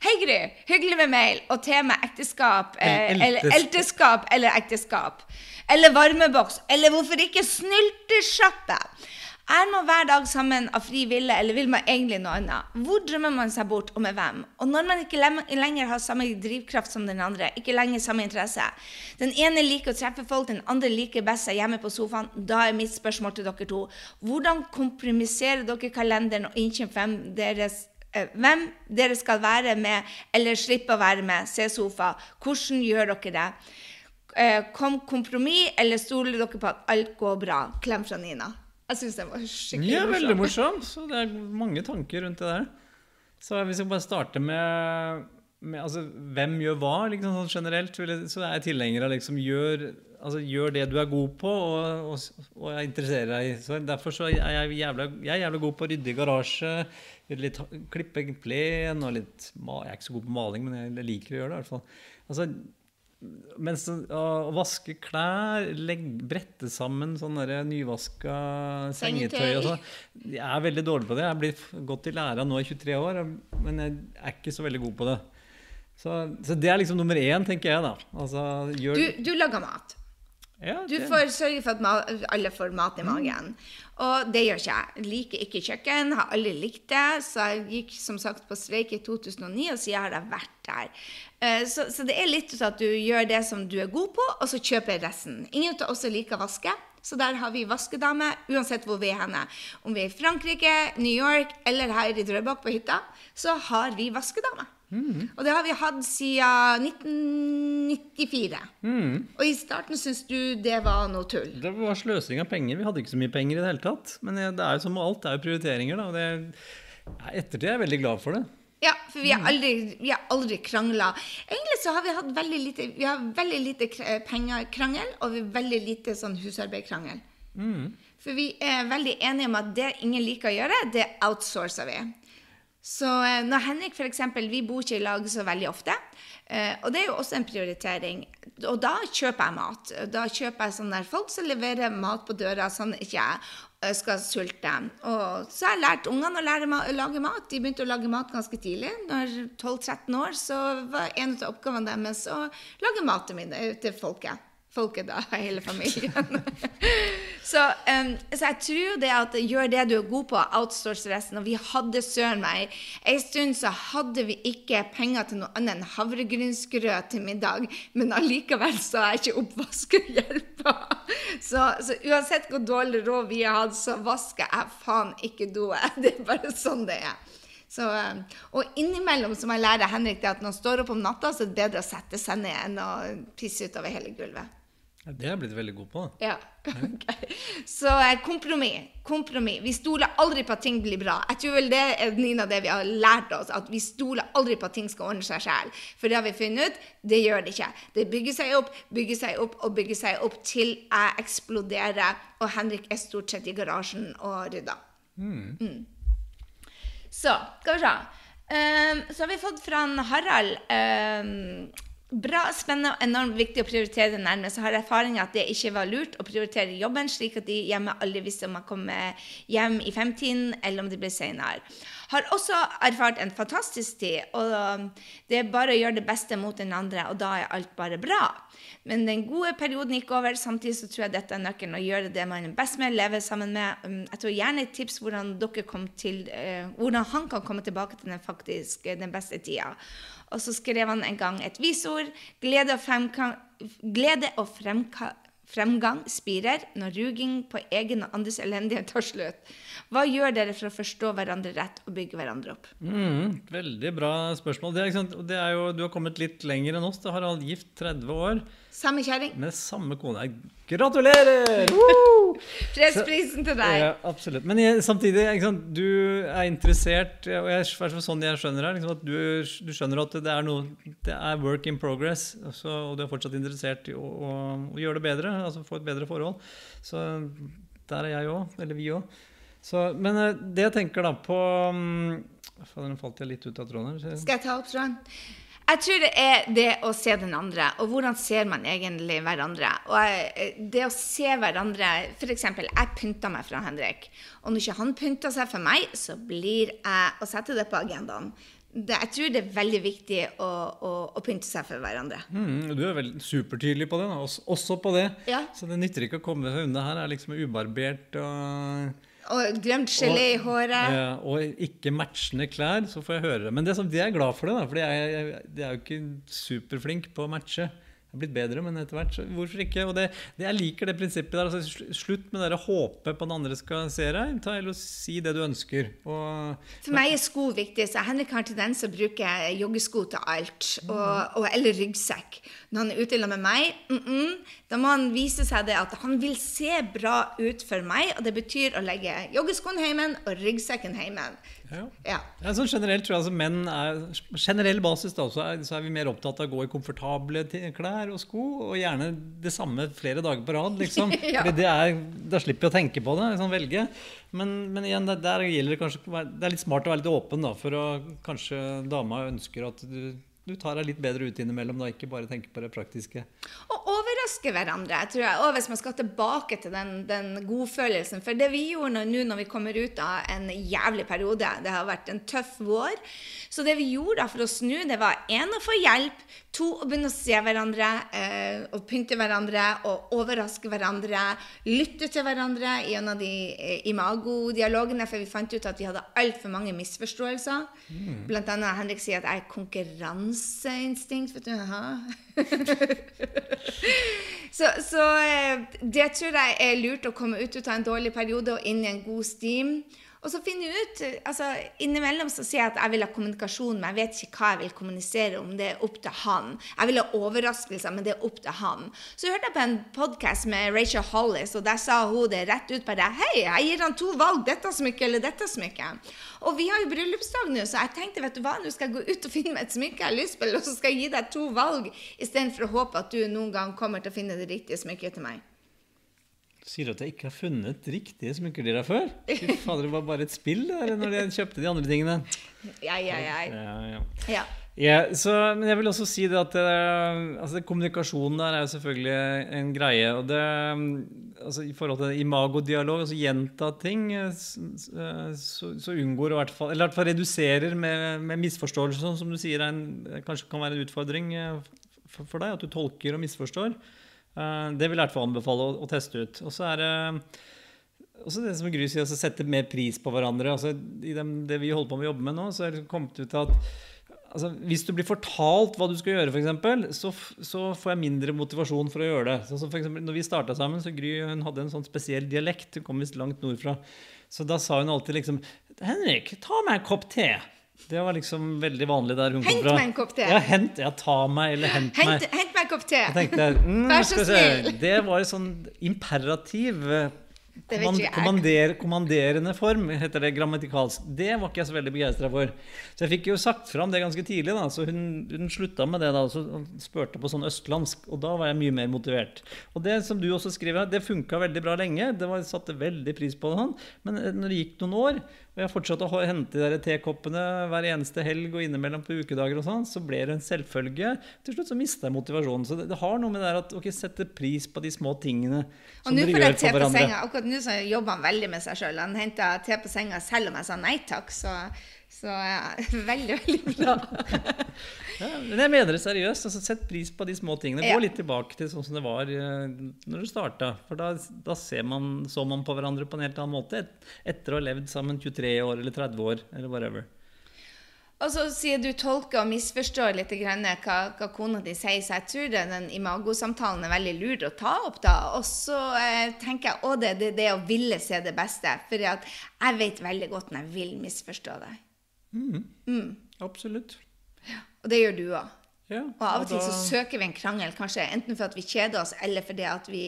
Hei, Gry. Hyggelig med mail og tema ekteskap, eh, eller elteskap eller ekteskap. Eller varmeboks. Eller hvorfor ikke snyltesjappe? Er man hver dag sammen av fri ville, eller vil man egentlig noe annet? Hvor drømmer man seg bort, og med hvem? Og når man ikke lenger har samme drivkraft som den andre, ikke lenger samme interesse Den ene liker å treffe folk, den andre liker best seg hjemme på sofaen. Da er mitt spørsmål til dere to hvordan kompromisserer dere kalenderen og innkjøper hvem deres eh, hvem dere skal være med eller slippe å være med, se sofa. Hvordan gjør dere det? Eh, Kom kompromiss, eller stoler dere på at alt går bra? Klem fra Nina. Jeg syns den var skikkelig Ja, veldig morsom. morsom. Så det er mange tanker rundt det der. Så hvis jeg bare starter med, med altså, hvem gjør hva, liksom sånn generelt, så er jeg tilhenger av liksom gjør, altså, gjør det du er god på og, og, og jeg interesserer deg. Så derfor så er jeg jævla, jeg er jævla god på å rydde i garasje, litt, klippe plen og litt Jeg er ikke så god på maling, men jeg liker å gjøre det i hvert fall. Altså, mens å vaske klær, legge, brette sammen sånn nyvaska sengetøy og sånn Jeg er veldig dårlig på det. Jeg har blitt gått i læra nå i 23 år, men jeg er ikke så veldig god på det. Så, så det er liksom nummer én, tenker jeg, da. Altså, gjør, Du, du lager mat. Ja, Du får sørge for at alle får mat i magen. Og det gjør ikke jeg. Liker ikke kjøkken, har aldri likt det. Så jeg gikk som sagt på streik i 2009, og siden har jeg vært der. Eh, Så, så det er litt at du gjør det som du er god på, og så kjøper resten. Ingen av oss liker å vaske. Så der har vi vaskedame, uansett hvor vi er henne. Om vi er i Frankrike, New York eller her i Drøbak på hytta, så har vi vaskedame. Og det har vi hatt siden 1994. Mm. Og i starten syntes du det var noe tull? Det var sløsing av penger. Vi hadde ikke så mye penger i det hele tatt. Men det er jo som alt, det er jo prioriteringer. da. og det, Ettertid er jeg veldig glad for det. Ja, for vi har aldri, vi har aldri krangla. Egentlig så har vi hatt veldig lite Vi har veldig lite pengekrangel, og vi har veldig lite sånn husarbeidkrangel. For vi er veldig enige om at det ingen liker å gjøre, det outsourcer vi. Så eh, når Henrik for eksempel, Vi bor ikke i lag så veldig ofte. eh, Og det er jo også en prioritering. Og da kjøper jeg mat. Da kjøper jeg sånne folk som leverer mat på døra, sånn ikke jeg eh, skal sulte. Og så har jeg lært ungene å lære å lage mat. De begynte å lage mat ganske tidlig. Når 12-13 år så var en av oppgavene deres å lage mat til til folket. Da. Hele familien. så, um, så jeg tror det at gjør det du er god på, outsource resten. Og vi hadde søren meg En stund så hadde vi ikke penger til noe annet enn havregrynsgrøt til middag, men allikevel så er ikke oppvaskerhjelpa. Så, så uansett hvor dårlig råd vi har hatt, så vasker jeg faen ikke doet. Det er bare sånn det er. Så, og innimellom så må jeg lære Henrik det at når han står opp om natta, så er det bedre å sette seg ned enn å pisse utover hele gulvet. Ja, Det har jeg blitt veldig god på. da. Ja. Okay. Så eh, kompromiss. Kompromiss. Vi stoler aldri på at ting blir bra. Jeg tror vel det er Nina, det vi har lært oss, at vi stoler aldri på at ting skal ordne seg sjøl. For det har vi funnet ut, det gjør det ikke. Det bygger seg opp, bygger seg opp og bygger seg opp til jeg eksploderer, og Henrik er stort sett i garasjen og rydder. Mm. Så, skal vi se. Um, så har vi fått fra Harald ehm, Bra, spennende og enormt viktig å prioritere det nærme. Så har jeg erfaring at det ikke var lurt å prioritere jobben, slik at de hjemme aldri visste om man kom hjem i femtiden, eller om det ble senere. Har også erfart en fantastisk tid, og det er bare å gjøre det beste mot den andre, og da er alt bare bra. Men den gode perioden gikk over. Samtidig så tror jeg dette er nøkkelen å gjøre det man er best med, leve sammen med. Um, Jeg tror gjerne et tips hvordan, dere kom til, eh, hvordan han kan komme tilbake til den faktisk eh, den beste tida. Og så skrev han en gang et visord. Glede og, fremka, glede og fremka, fremgang spirer når ruging på egen og andres elendighet tar slutt. Hva gjør dere for å forstå hverandre rett og bygge hverandre opp? Mm, veldig bra spørsmål. Det er, det er jo, du har kommet litt lenger enn oss. Du har alt gift 30 år Samme kjerring. med samme kone. Gratulerer! Fredsprisen til deg. Ja, absolutt. Men jeg, samtidig, sant? du er interessert, og jeg, sånn jeg skjønner det, liksom, at du, du skjønner at det er noe Det er work in progress, så, og du er fortsatt interessert i å, å, å gjøre det bedre, altså få et bedre forhold. Så der er jeg òg, eller vi òg. Men eh, det jeg tenker da på um, Fader, nå falt jeg litt ut av tråden her. Skal jeg ta opp tråden? Jeg tror det er det å se den andre, og hvordan ser man egentlig hverandre. Og det å se hverandre F.eks. jeg pynta meg fra Henrik. Og når ikke han pynter seg for meg, så blir jeg å sette det på agendaen. Det, jeg tror det er veldig viktig å, å, å pynte seg for hverandre. Mm, du er vel supertydelig på det, da. Også, på det. Ja. Så det nytter ikke å komme seg unna her. Er liksom ubarbert og Og glemt gelé i håret. Ja, og ikke matchende klær, så får jeg høre det. Men det det er jeg glad for det, da. For jeg, jeg, jeg er jo ikke superflink på å matche. Jeg har blitt bedre, men etter hvert, så hvorfor ikke? Og det, det, jeg liker det prinsippet der. Altså, slutt med det å håpe på den andre skal se deg. Ta heller og Si det du ønsker. Og For meg er sko viktig, så Henrik har tendens til å bruke joggesko til alt. Og, og, eller ryggsekk. Når han er ute med meg, mm -mm, da må han vise seg det at han vil se bra ut for meg. Og det betyr å legge joggeskoene hjemme og ryggsekken hjemme. Ja. Ja. Ja, sånn generelt tror jeg altså menn er Generell basis da, så er, så er vi mer opptatt av å gå i komfortable klær og sko, og gjerne det samme flere dager på rad. liksom. Ja. Det er, Da slipper vi å tenke på det. Liksom, velge. Men, men igjen, der, der gjelder det kanskje Det er litt smart å være litt åpen, da, for å kanskje dama ønsker at du, du tar deg litt bedre ut innimellom, da, ikke bare tenker på det praktiske. Og overraske hverandre, tror jeg. Og hvis man skal tilbake til den, den godfølelsen. For det vi gjorde nå nå når vi kommer ut av en jævlig periode, det har vært en tøff vår, så det vi gjorde da for å snu, det var én å få hjelp, to å begynne å se hverandre, eh, og pynte hverandre, og overraske hverandre, lytte til hverandre gjennom de eh, imago-dialogene, for vi fant ut at vi hadde altfor mange misforståelser. Blant annet Henrik sier at jeg er konkurranseinstinkt, vet du. Så, så eh, det tror jeg er lurt å komme ut av en dårlig periode og inn i en god stim. Og så finner jeg ut, altså Innimellom så sier jeg at jeg vil ha kommunikasjon, men jeg vet ikke hva jeg vil kommunisere om. Det er opp til han. Jeg vil ha overraskelser, men det er opp til han. Så hørte jeg på en podkast med Rachel Hollis, og der sa hun det rett ut bare Hei, jeg gir han to valg. Dette smykket eller dette smykket. Og vi har jo bryllupsdag nå, så jeg tenkte vet du hva, nå skal jeg gå ut og finne meg et smykke jeg har lyst på, og så skal jeg gi deg to valg, istedenfor å håpe at du noen gang kommer til å finne det riktige smykket til meg. Sier du at jeg ikke har funnet riktige smykkedyra før? Fy fader, det var bare et spill der, når jeg kjøpte de andre tingene. Ja, ja, ja. Ja, ja. ja. Ja, så, men jeg vil også si det at uh, altså, kommunikasjonen der er jo selvfølgelig en greie. Og det, altså, I forhold til imagodialog, altså gjenta ting, så, så unngår i hvert fall Eller i hvert fall reduserer med, med misforståelser, som du sier en, kanskje kan være en utfordring for, for deg. At du tolker og misforstår. Eh, det vil jeg i hvert fall anbefale å, å teste ut. Og så er det også det som Gry sier, å sette mer pris på hverandre. Altså, I det, det vi holder på med å jobbe med nå, så er det kommet ut at altså, hvis du blir fortalt hva du skal gjøre, eksempel, så, så får jeg mindre motivasjon for å gjøre det. Så, så for eksempel, når vi starta sammen, så Gry hun hadde en sånn spesiell dialekt. Hun kom visst langt nordfra. Så da sa hun alltid liksom 'Henrik, ta meg en kopp te'. Det var liksom veldig vanlig der hun kom fra. Hent meg en kopp te. Ja, hent, ja, ta meg, eller hent, Hent, meg. hent meg en kopp te. Jeg tenkte, mm, Vær så snill. Det var en sånn imperativ eh, kommand, kommander, kommanderende form, heter det grammatikalsk. Det var ikke jeg så veldig begeistra for. Så jeg fikk jo sagt fram det ganske tidlig. da, Så hun, hun slutta med det da, og så spurte på sånn østlandsk. Og da var jeg mye mer motivert. Og det som du også skriver, det funka veldig bra lenge. Det var, satte veldig pris på det. Men eh, når det gikk noen år, og jeg fortsatte å hente de der tekoppene hver eneste helg og innimellom på ukedager, og sånn, så ble det en selvfølge. Til slutt så mista jeg motivasjonen. Så det, det har noe med det der at ok, sette pris på de små tingene Og som nå dere får jeg gjør te for på hverandre. senga. Akkurat nå så jobber han veldig med seg sjøl. Han henta te på senga selv om jeg sa nei takk. Så, så ja, veldig, veldig bra. Ja, men jeg mener det seriøst. altså Sett pris på de små tingene. Ja. Gå litt tilbake til sånn som det var uh, når du starta. For da, da ser man, så man på hverandre på en helt annen måte et, etter å ha levd sammen 23 år eller 30 år eller whatever. Og så sier du tolker og misforstår litt grann hva, hva kona di sier, så jeg tror det, den imagosamtalen er veldig lur å ta opp da. Og så eh, tenker jeg å det, det er det å ville se det beste. For jeg vet veldig godt når jeg vil misforstå deg. Absolutt. Og det gjør du òg. Ja, Og av og til så søker vi en krangel, kanskje enten for at vi kjeder oss, eller fordi at vi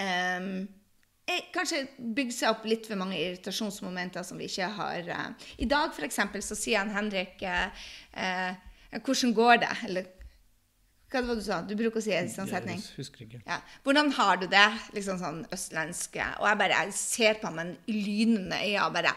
ehm, eh, kanskje bygger seg opp litt for mange irritasjonsmomenter som vi ikke har eh. I dag eksempel så sier han Henrik eh, eh, 'Hvordan går det?' Eller hva var det du sa? Du bruker å si en sånn setning. Jeg husker ikke. Ja. 'Hvordan har du det?' Liksom sånn østlandsk. Og jeg bare jeg ser på ham med lynende øyne og bare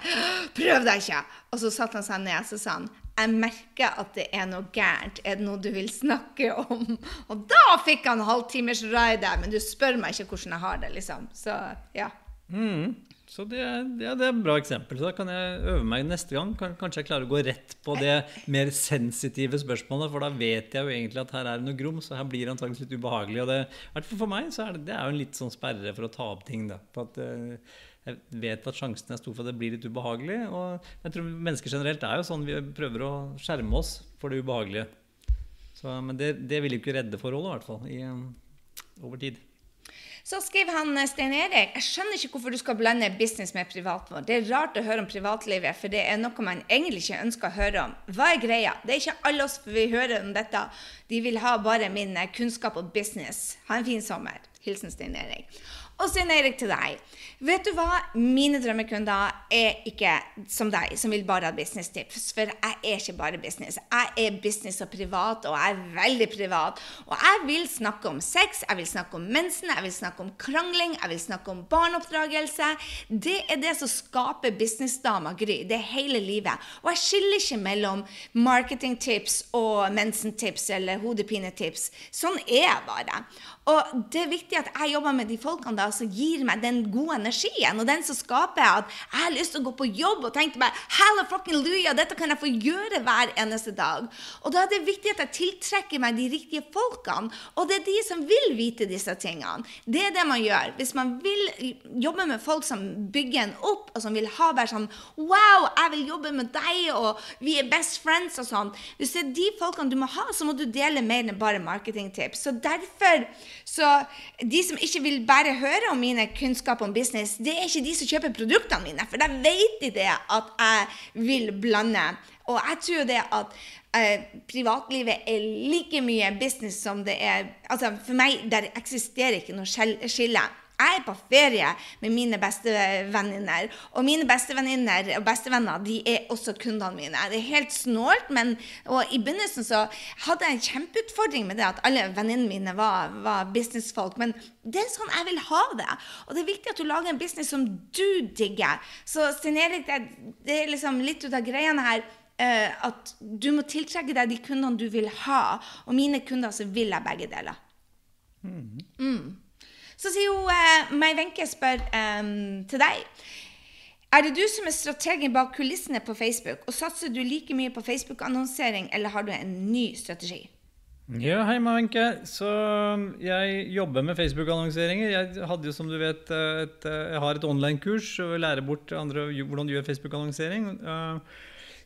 'Prøv deg ikke!' Og så satte han seg ned og så sa han 'Jeg merker at det er noe gærent. Er det noe du vil snakke om?' Og da fikk han halvtimers ride, men du spør meg ikke hvordan jeg har det, liksom. Så ja. Mm. Så det, er- det er et bra eksempel. Så da kan jeg øve meg neste gang. Kan, kanskje jeg klarer å gå rett på det mer sensitive spørsmålet, for da vet jeg jo egentlig at her er det noe grums, så her blir det antakeligvis litt ubehagelig. Og det, for meg så er det, det er jo en litt sånn sperre for å ta opp ting. da, på at eh, jeg vet at sjansen er stor for at det blir litt ubehagelig. Og jeg tror mennesker generelt er jo sånn vi prøver å skjerme oss for det ubehagelige. Så, men det, det vil jo ikke redde forholdet, i hvert fall, i, eh, over tid. Så skriver han eh, Stein Erik jeg skjønner ikke hvorfor du skal blande business med privatliv. Det er rart å høre om privatlivet, for det er noe man egentlig ikke ønsker å høre om. Hva er greia? Det er ikke alle oss vi hører om dette. De vil ha bare min eh, kunnskap og business. Ha en fin sommer. Hilsen Stein Erik. Og Stein Erik til deg. Vet du hva? Mine drømmekunder er ikke som deg, som vil bare ha businesstips. For jeg er ikke bare business. Jeg er business og privat, og jeg er veldig privat. Og jeg vil snakke om sex, jeg vil snakke om mensen, jeg vil snakke om krangling, jeg vil snakke om barneoppdragelse. Det er det som skaper businessdama Gry. Det er hele livet. Og jeg skiller ikke mellom marketingtips og mensentips eller hodepinetips. Sånn er jeg bare. Og det er viktig at jeg jobber med de folkene da, som gir meg den gode energien, og den som skaper at jeg har lyst til å gå på jobb og tenke meg Halla dette kan jeg få gjøre hver eneste dag. Og da er det viktig at jeg tiltrekker meg de riktige folkene, og det er de som vil vite disse tingene. Det er det man gjør. Hvis man vil jobbe med folk som bygger en opp, og som vil ha bare sånn Wow, jeg vil jobbe med deg, og vi er best friends og sånn. Hvis det er de folkene du må ha, så må du dele mer enn bare marketingtips. Så derfor Så de som ikke vil bare høre om mine kunnskaper om business, det er ikke de som kjøper produktene mine. For da vet de det at jeg vil blande. Og jeg tror det at eh, privatlivet er like mye business som det er Altså for meg der eksisterer ikke noe skille. Jeg er på ferie med mine bestevenninner. Og mine bestevenninner og bestevenner de er også kundene mine. Det er helt snålt, men i begynnelsen så hadde jeg en kjempeutfordring med det at alle venninnene mine var, var businessfolk. Men det er sånn jeg vil ha det. Og det er viktig at du lager en business som du digger. Så Stein Erik, det, det er liksom litt ut av greiene her. Uh, at du må tiltrekke deg de kundene du vil ha. Og mine kunder så vil jeg begge deler. Mm. Mm. Så sier hun eh, Mai Wenche spør um, til deg. Er det du som er strategen bak kulissene på Facebook, og satser du like mye på Facebook-annonsering, eller har du en ny strategi? Ja, hei, Wenche. Så jeg jobber med Facebook-annonseringer. Jeg hadde jo, som du vet, et, jeg har et online-kurs og lærer bort andre hvordan du gjør Facebook-annonsering. Uh,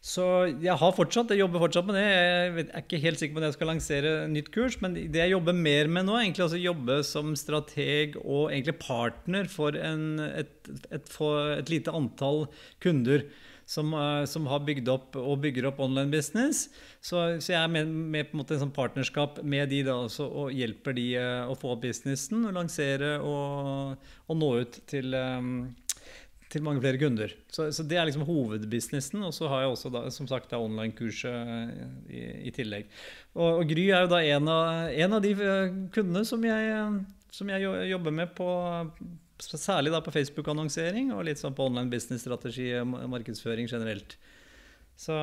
så jeg har fortsatt, jeg jobber fortsatt med det. Jeg er ikke helt sikker på om jeg skal lansere nytt kurs, men det jeg jobber mer med nå, er egentlig å jobbe som strateg og egentlig partner for, en, et, et, for et, lite antall kunder. Som, eh, som, har bygd opp og bygger opp online business. Så, så jeg er med, med, på en måte en sånn partnerskap med de da også, og hjelper de uh, å få opp businessen og lansere og, og nå ut til um, til mange flere kunder. Så, så, det er liksom hovedbusinessen. Og så har jeg også da, som sagt online-kurset eh, i, i, tillegg. Og, og, Gry er jo da en av, en av de eh, kundene som jeg, som jeg, jobber med på Særlig da på Facebook-annonsering og litt sånn på online business-strategi og markedsføring generelt. Så,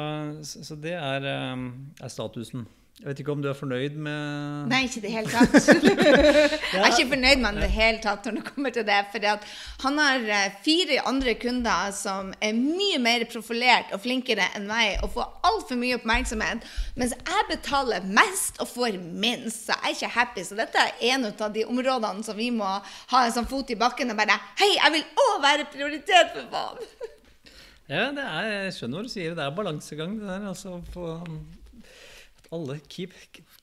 så det er, eh, er statusen. Jeg vet ikke om du er fornøyd med Nei, ikke i det hele tatt. jeg er ikke fornøyd med det hele tatt når det kommer til det. For han har eh, fire andre kunder som er mye mer profilert og flinkere enn meg og får altfor mye oppmerksomhet. Mens jeg betaler mest og får minst. Så jeg er ikke happy. Så dette er en av de områdene som vi må ha en sånn fot i bakken og bare Hei, jeg vil òg være prioritet for faen! ja, det er, jeg skjønner hva du sier. Det er balansegang, det der. altså på alle keep,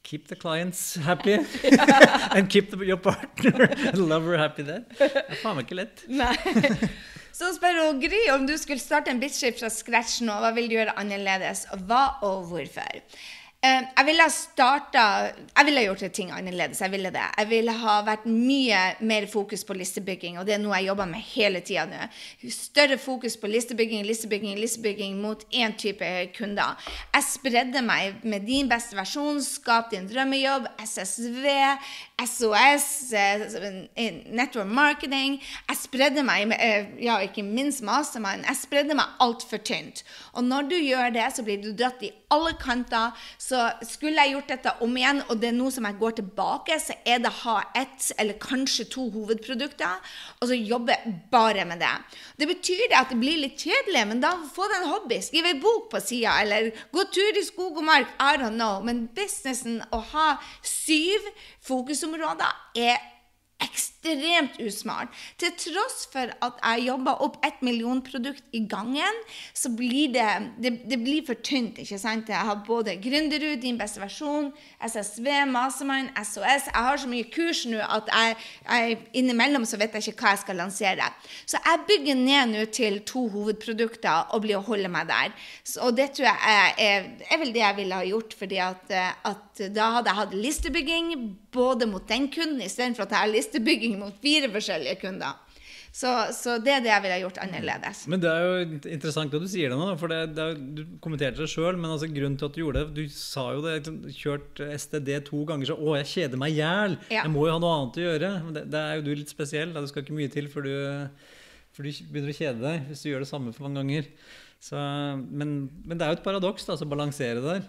keep the clients happy. And keep the, your partner lover happy. Det er faen meg ikke lett. Nei. Så spør hun Gry om du skulle starte en bitchship fra scratch nå. Hva vil du gjøre annerledes? Hva og hvorfor? Eh, jeg ville ha starta Jeg ville gjort ting annerledes. Jeg ville det. Jeg ville ha vært mye mer fokus på listebygging, og det er noe jeg jobber med hele tida nå. Større fokus på listebygging, listebygging, listebygging mot én type kunder. Jeg spredde meg med din beste versjon, Skap din drømmejobb, SSV, SOS, eh, Network Marketing. Jeg spredde meg, eh, ja, ikke minst Mastermind, jeg spredde meg altfor tynt. Og når du gjør det, så blir du dratt i alle kanter. Så skulle jeg gjort dette om igjen, og det er noe som jeg går tilbake, så er det å ha ett eller kanskje to hovedprodukter, og så jobbe bare med det. Det betyr det at det blir litt kjedelig, men da få deg en hobby. Skriv ei bok på sida, eller gå tur i skog og mark. I don't know. Men businessen, å ha syv fokusområder, er ekstremt usmart. Til tross for at jeg jobber opp ett millionprodukt i gangen, så blir det, det, det blir for tynt. ikke sant? Jeg har både Gründerud, din beste versjon, SSV, Mastermind, SOS. Jeg har så mye kurs nå at jeg, jeg, innimellom så vet jeg ikke hva jeg skal lansere. Så jeg bygger ned nå til to hovedprodukter og blir å holde meg der. Så, og det tror jeg er, er, er, vel det jeg ville ha gjort, fordi at, at da hadde jeg hatt listebygging både mot den kunden istedenfor at jeg har listebygging mot fire forskjellige kunder. Så, så, det er det jeg ville gjort annerledes. Men Det er jo interessant at du sier det nå. for det, det er, Du kommenterte det sjøl, men altså, grunnen til at du gjorde det Du sa jo det. Kjørt STD to ganger, så 'Å, jeg kjeder meg i hjel'. Ja. Jeg må jo ha noe annet å gjøre. Det, det, er jo du litt spesiell. Det skal ikke mye til før du, før du begynner å kjede deg hvis du gjør det samme for mange ganger. Så, men, men, det er jo et paradoks å balansere der.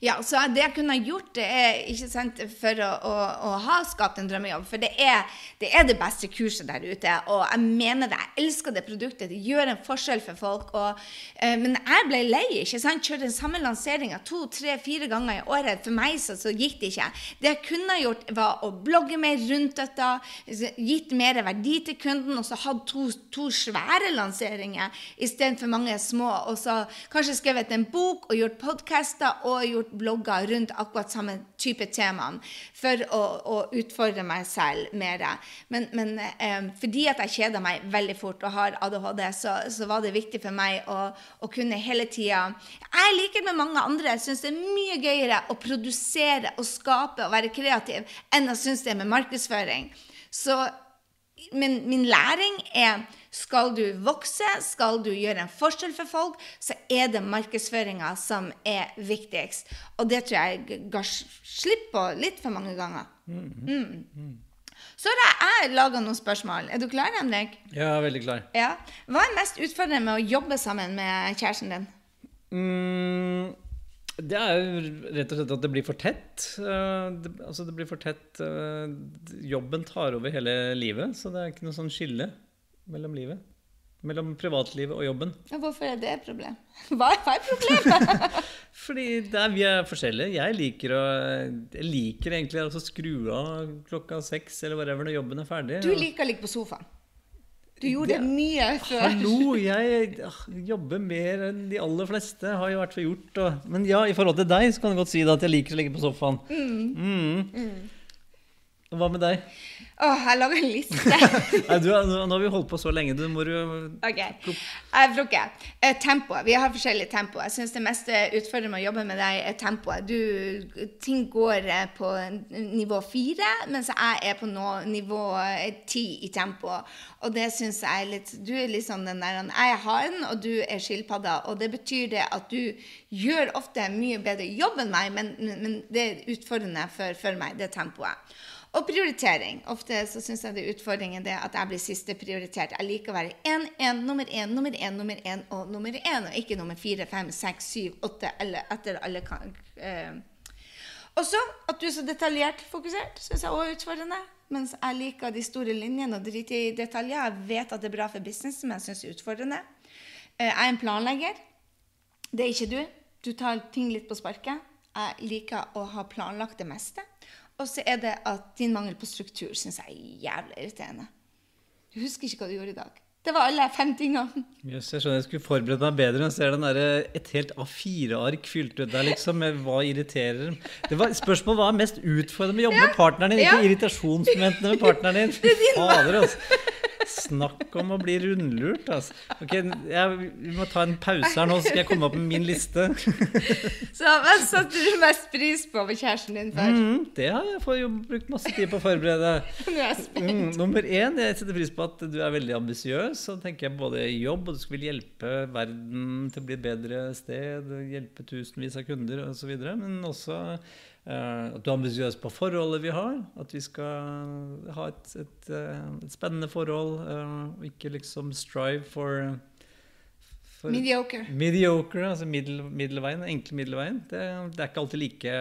Ja, så det jeg kunne gjort, det er ikke sant, for å, å, å ha skapt en drømmejobb. For det er, det er, det beste kurset der ute. Og jeg mener det. Jeg elsker det produktet. Det gjør en forskjell for folk. Og, eh, men jeg ble lei. ikke sant, Kjørte den samme lanseringa to, tre, fire ganger i året. For meg så, så, gikk det ikke. Det jeg kunne gjort, var å blogge mer rundt dette, gitt mer verdi til kunden, og så hatt to, to svære lanseringer istedenfor mange små og så kanskje skrevet en bok og gjort podcaster og gjort blogger rundt akkurat samme type temaene for å, å utfordre meg selv mer. Men, men eh, fordi at jeg kjeder meg veldig fort og har ADHD, så, så var det viktig for meg å, å kunne hele tida Jeg liker med mange andre. Jeg syns det er mye gøyere å produsere og skape og være kreativ enn å synes det er med markedsføring. Så min, min læring er skal du vokse, skal du gjøre en forskjell for folk, så er det markedsføringa som er viktigst. Og det tror jeg ga slipp på litt for mange ganger. Mm. Så har jeg laga noen spørsmål. Er du klar, Henrik? Ja, veldig klar. Ja. Hva er mest utfordrende med å jobbe sammen med kjæresten din? Mm, det er jo rett og slett at det blir for tett. Uh, det, altså det blir for tett uh, Jobben tar over hele livet, så det er ikke noe sånn skille mellom livet. Mellom privatlivet og jobben. Ja, hvorfor er det et problem? Hva hva er problemet? Fordi er, vi er forskjellige. Jeg liker, å, jeg liker egentlig å skru av klokka seks eller whatever når jobben er ferdig. Du liker å ligge på sofaen. Du gjorde det, mye før. Hallo, jeg jobber mer enn de aller fleste. Har jo i hvert fall gjort. Og, men ja, i forhold til deg så kan jeg godt si at jeg liker å ligge på sofaen. Mm. Mm. Mm. Hva med deg? Åh, jeg lager en liste. Nei, du, nå har vi holdt på så lenge. Du må jo Ok. Jeg plukker. Eh, tempoet. Vi har forskjellig tempo. Jeg syns det meste utfordrende med å jobbe med deg er tempoet. Du, ting går eh, på nivå fire, mens jeg er på nå, nivå eh, ti i tempo. Og det syns jeg er litt Du er litt sånn den der Jeg er haren, og du er skilpadda. Og det betyr det at du gjør ofte mye bedre jobb enn meg, men, men det er utfordrende for, for meg, det tempoet. Og prioritering. Ofte så syns jeg det er utfordringen det at jeg blir siste prioritert. Jeg liker å være én, én, nummer én, nummer én, nummer én og nummer én, og ikke nummer fire, fem, seks, syv, åtte eller etter alle kan. Eh. Også at du er så detaljert fokusert, syns jeg òg er utfordrende. Mens jeg liker de store linjene og driter i detaljer. Jeg vet at det er bra for business, men jeg syns det er utfordrende. Eh, jeg er en planlegger. Det er ikke du. Du tar ting litt på sparket. Jeg liker å ha planlagt det meste. Og så er det at din mangel på struktur syns jeg er jævlig irriterende. Du husker ikke hva du gjorde i dag. Det var alle fem tingene. Yes, jeg skjønner jeg skulle forberedt meg bedre. Jeg ser den der, et helt A4-ark fylt ut der liksom, med hva irriterer det var, Spørsmålet var mest utfordrende med å jobbe ja, med partneren din, ikke ja. irritasjonsmomentene med partneren din. Fy fader, altså. Snakk om å bli rundlurt, altså. Ok, jeg, Vi må ta en pause her nå, så skal jeg komme opp med min liste. så hva satte du mest pris på med kjæresten din før? Mm, det har jeg får jo brukt masse tid på å forberede. Nå er jeg spent. Mm, nummer én, jeg setter pris på at du er veldig ambisiøs. Så tenker jeg både jobb, og du vil hjelpe verden til å bli et bedre sted. Hjelpe tusenvis av kunder osv. Men også at du er ambisiøs på forholdet vi har. At vi skal ha et, et, eh, et spennende forhold. Uh, og ikke liksom strive for, for Mediocre. Mediocre, altså middel, middelveien. Enkle middelveien. Det, det, er ikke alltid like,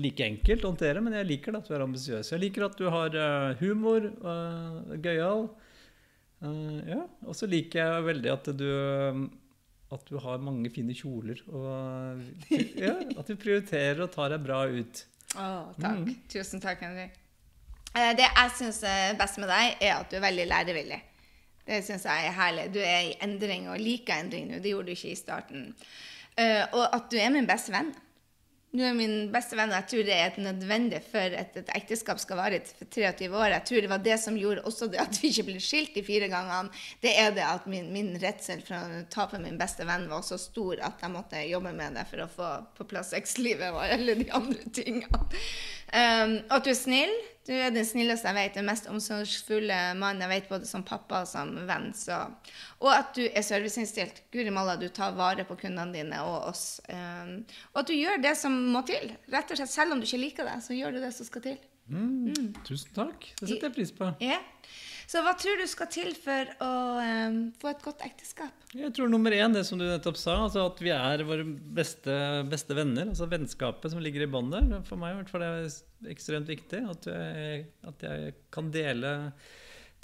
like enkelt å håndtere, men jeg liker at du er ambisiøs. Jeg liker at du har humor, uh, gøyal. ja. Og så liker jeg veldig at du at du har mange fine kjoler. Og ja, at du prioriterer og tar deg bra ut. Å, takk. Mm. Tusen takk, Henrik. Eh, det jeg syns er best med deg, er at du er veldig lærevillig. Det syns jeg er herlig. Du er i endring og liker endring nå. Det gjorde du ikke i starten. Eh, og at du er min beste venn. Du er min beste venn, og jeg tror det er nødvendig for at et ekteskap skal vare i 23 år. Jeg tror det var det som gjorde også det at vi ikke ble skilt de fire gangene. Det er det at min, min redsel for å tape min beste venn var så stor at jeg måtte jobbe med det for å få på plass sexlivet og alle de andre tingene. Um, at du er snill. Du er den snilleste jeg vet. Den mest omsorgsfulle mannen jeg vet, både som pappa og som venn. Så. Og at du er serviceinnstilt. Guri malla, du tar vare på kundene dine og oss. Um, og at du gjør det som må til. Rett og slett, Selv om du ikke liker det, så gjør du det som skal til. Mm, mm. Tusen takk. Det setter jeg pris på. Ja. Så hva tror du skal til for å um, få et godt ekteskap? Jeg tror nummer én, det som du nettopp sa, altså at vi er våre beste, beste venner. Altså vennskapet som ligger i båndet. For meg i hvert fall er det ekstremt viktig. At jeg, at jeg kan dele,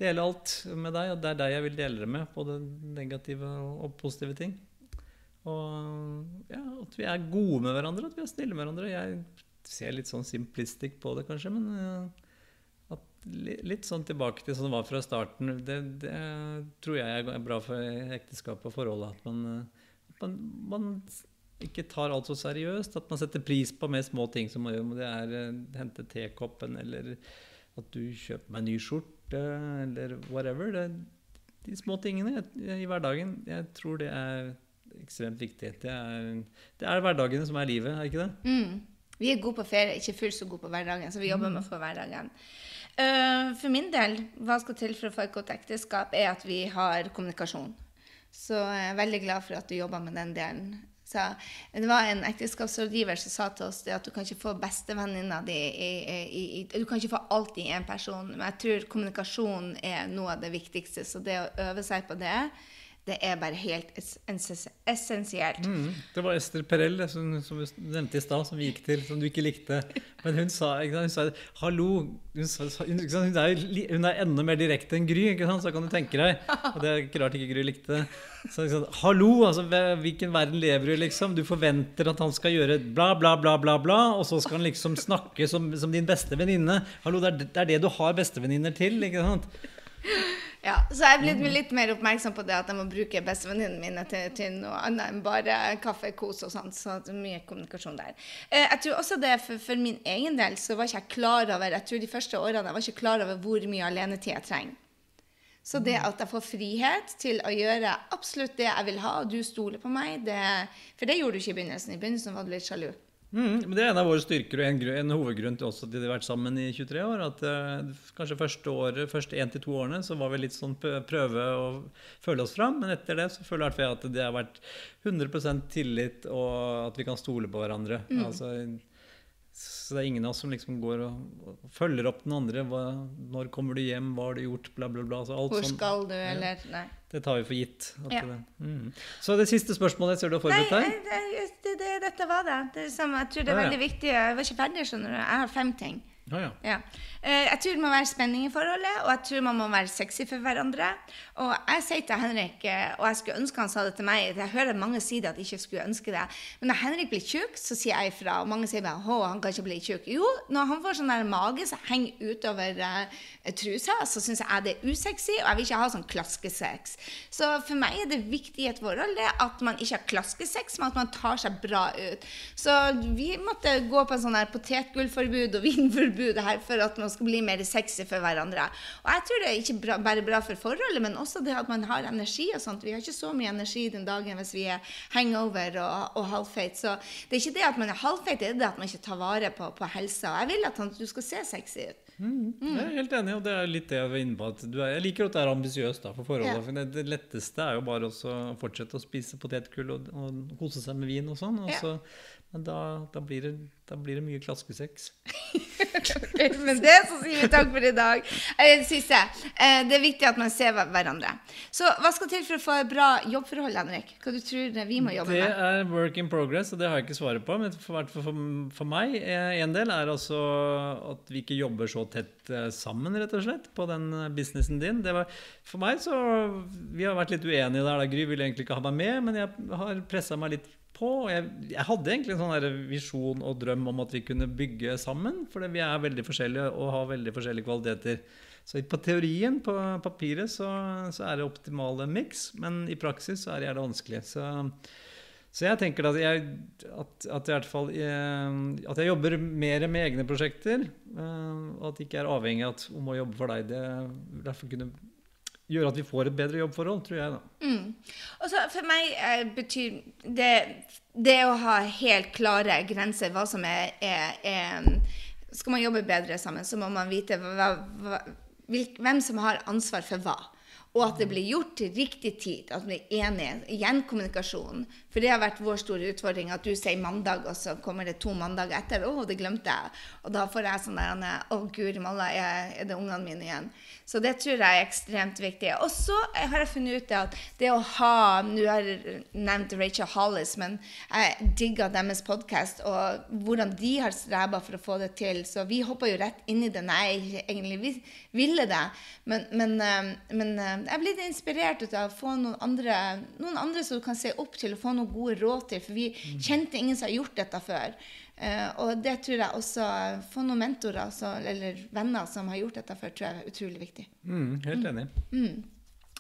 dele, alt med deg, og det er deg jeg vil dele det med. Både negative og positive ting. Og ja, at vi er gode med hverandre, at vi er snille med hverandre. Jeg ser litt sånn simplistisk på det, kanskje, men litt sånn tilbake til sånn det var fra starten. Det, det tror jeg er bra for ekteskapet og forholdet. At man, man, man, ikke tar alt så seriøst. At man setter pris på mer små ting som om det er uh, hente tekoppen, eller at du kjøper meg ny skjorte, eller whatever. Det, de små tingene i hverdagen, jeg tror det er ekstremt viktig. Det er, det er hverdagene som er livet, er ikke det? Mm. Vi er gode på ferie, ikke fullt så gode på hverdagen, så vi jobber med å få hverdagen. Uh, for min del, hva skal til for å få et godt ekteskap, er at vi har kommunikasjon. Så jeg er veldig glad for at du jobber med den delen. Så det var en ekteskapsrådgiver som sa til oss at du kan ikke få bestevenninna di i, i, i, Du kan ikke få alt i én person. Men jeg tror kommunikasjon er noe av det viktigste. Så det å øve seg på det det er bare helt essensielt. Mm, det var Ester Perel som, som nevnte i stad, som vi gikk til, som du ikke likte. Men hun sa, hun sa 'hallo'. Hun, sa, hun, er, hun, er, enda mer direkte enn Gry, så kan du tenke deg. Og det er ikke rart ikke Gry likte. Så sa, 'Hallo, altså, hvilken verden lever du i?' liksom? Du forventer at han skal gjøre bla, bla, bla, bla, bla, og så skal han liksom snakke som, som din beste venninne. Hallo, det er, det er det du har bestevenninner til, ikke sant? Ja, så jeg er blitt litt mer oppmerksom på det at jeg må bruke bestevenninnene mine til, til, noe annet enn bare kaffe, kos og sånt. Så mye kommunikasjon der. Eh, jeg tror også det for, for, min egen del så var ikke jeg klar over Jeg tror de første årene jeg var ikke klar over hvor mye alenetid jeg trenger. Så det at jeg får frihet til å gjøre absolutt det jeg vil ha, og du stoler på meg det, For det gjorde du ikke i begynnelsen. I begynnelsen var du litt sjalu. Mm, men Det er en av våre styrker og en, en hovedgrunn til også at vi har vært sammen i 23 år. at uh, Kanskje første året, første én til to årene så var vi litt sånn prøve å føle oss fram. Men etter det så føler jeg at det har vært 100% tillit og at vi kan stole på hverandre. Mm. Altså, så det er ingen av oss som liksom går og, og følger opp den andre. Hva, 'Når kommer du hjem? Hva har du gjort?' Bla, bla, bla. Hvor sånn, skal du, ja, eller Nei. Det tar vi for gitt. Ja. Det, mm. Så det siste spørsmålet ser du har forberedt deg? Nei, det, det, dette var det. det samme, jeg tror det er veldig viktig. Jeg var ikke ferdig, skjønner du. Jeg har fem ting. Ja, ja. ja. Eh, jeg tror det må være spenning i forholdet, og jeg tror man må være sexy for hverandre. Og jeg sier til Henrik, eh, og jeg skulle ønske han sa det til meg Jeg hører mange si det at de ikke skulle ønske det. Men når Henrik blir tjukk, så sier jeg ifra. Og mange sier bare 'Å, han kan ikke bli tjukk. Jo, når han får sånn der mage som henger utover uh, trusa, så syns jeg det er usexy, og jeg vil ikke ha sånn klaskesex. Så for meg er det viktig i et forhold at man ikke har klaskesex, men at man tar seg bra ut. Så vi måtte gå på en sånn her potetgullforbud og vinforbud forbud her for at man skal bli mer sexy for hverandre. Og jeg tror det er ikke bra, bare bra for forholdet, men også det at man har energi og sånt. Vi har ikke så mye energi den dagen hvis vi er hangover og, og halvfeit. Så det er ikke det at man er halvfeit, det er det at man ikke tar vare på, på helsa. Jeg vil at du skal se sexy ut. Mm. Jeg er helt enig, og det er litt det jeg var inne på. Er, jeg liker at det er ambisiøst for forholdet. Ja. For det, det, letteste er jo bare å fortsette å spise potetgull og, og kose seg med vin og sånn. Og så men da, da, blir det, da, blir det, mye klaskesex. Men det så sier vi takk for i dag. Eh, siste. Eh, det er viktig at man ser hverandre. Så hva skal til for å få et bra jobbforhold, Henrik? Hva du tror vi må jobbe med? Det er work in progress, og det har jeg ikke svaret på. Men for, for, for meg, eh, en del er altså at vi ikke jobber så tett sammen, rett og slett, på den businessen din. Var, for meg så Vi har vært litt uenige der. Da. Gry ville egentlig ikke ha meg med, men jeg har pressa meg litt på. Jeg, jeg, hadde egentlig en sånn visjon og drøm om at vi kunne bygge sammen. For vi er veldig forskjellige og har veldig forskjellige kvaliteter. Så på teorien, på papiret, så, så er det optimale miks. Men i praksis så er det gjerne vanskelig. Så, så jeg tenker at jeg, at, at, jeg, fall, eh, at jeg jobber mer med egne prosjekter. Eh, og at jeg ikke er avhengig av om å jobbe for deg. Det derfor kunne gjøre at vi får et bedre jobbforhold, tror jeg. da. Mm. Og så For meg eh, betyr det, det å ha helt klare grenser, hva som er, er, er Skal man jobbe bedre sammen, så må man vite hva, hva, hvem som har ansvar for hva. Og at det blir gjort til riktig tid. At vi er enige. Igjen kommunikasjon. For det har vært vår store utfordring at du sier mandag, og så kommer det to mandager etter. 'Å, det glemte jeg.' Og da får jeg sånn der 'Å, guri malla, er, det ungene mine igjen?' Så det tror jeg er ekstremt viktig. Og så har jeg funnet ut at det å ha Nå har jeg nevnt Rachel Hollis, men jeg digger deres podkast og hvordan de har streba for å få det til. Så vi hoppa jo rett inn i det nei, egentlig, egentlig ville det. Men, men, eh, men eh, jeg blitt inspirert av å få noen andre, noen andre som du kan se opp til og få noen gode råd til. For vi kjente ingen som har gjort dette før. Eh, og det tror jeg også Få noen mentorer så, eller venner som har gjort dette før, tror jeg er utrolig viktig. Mm, helt enig.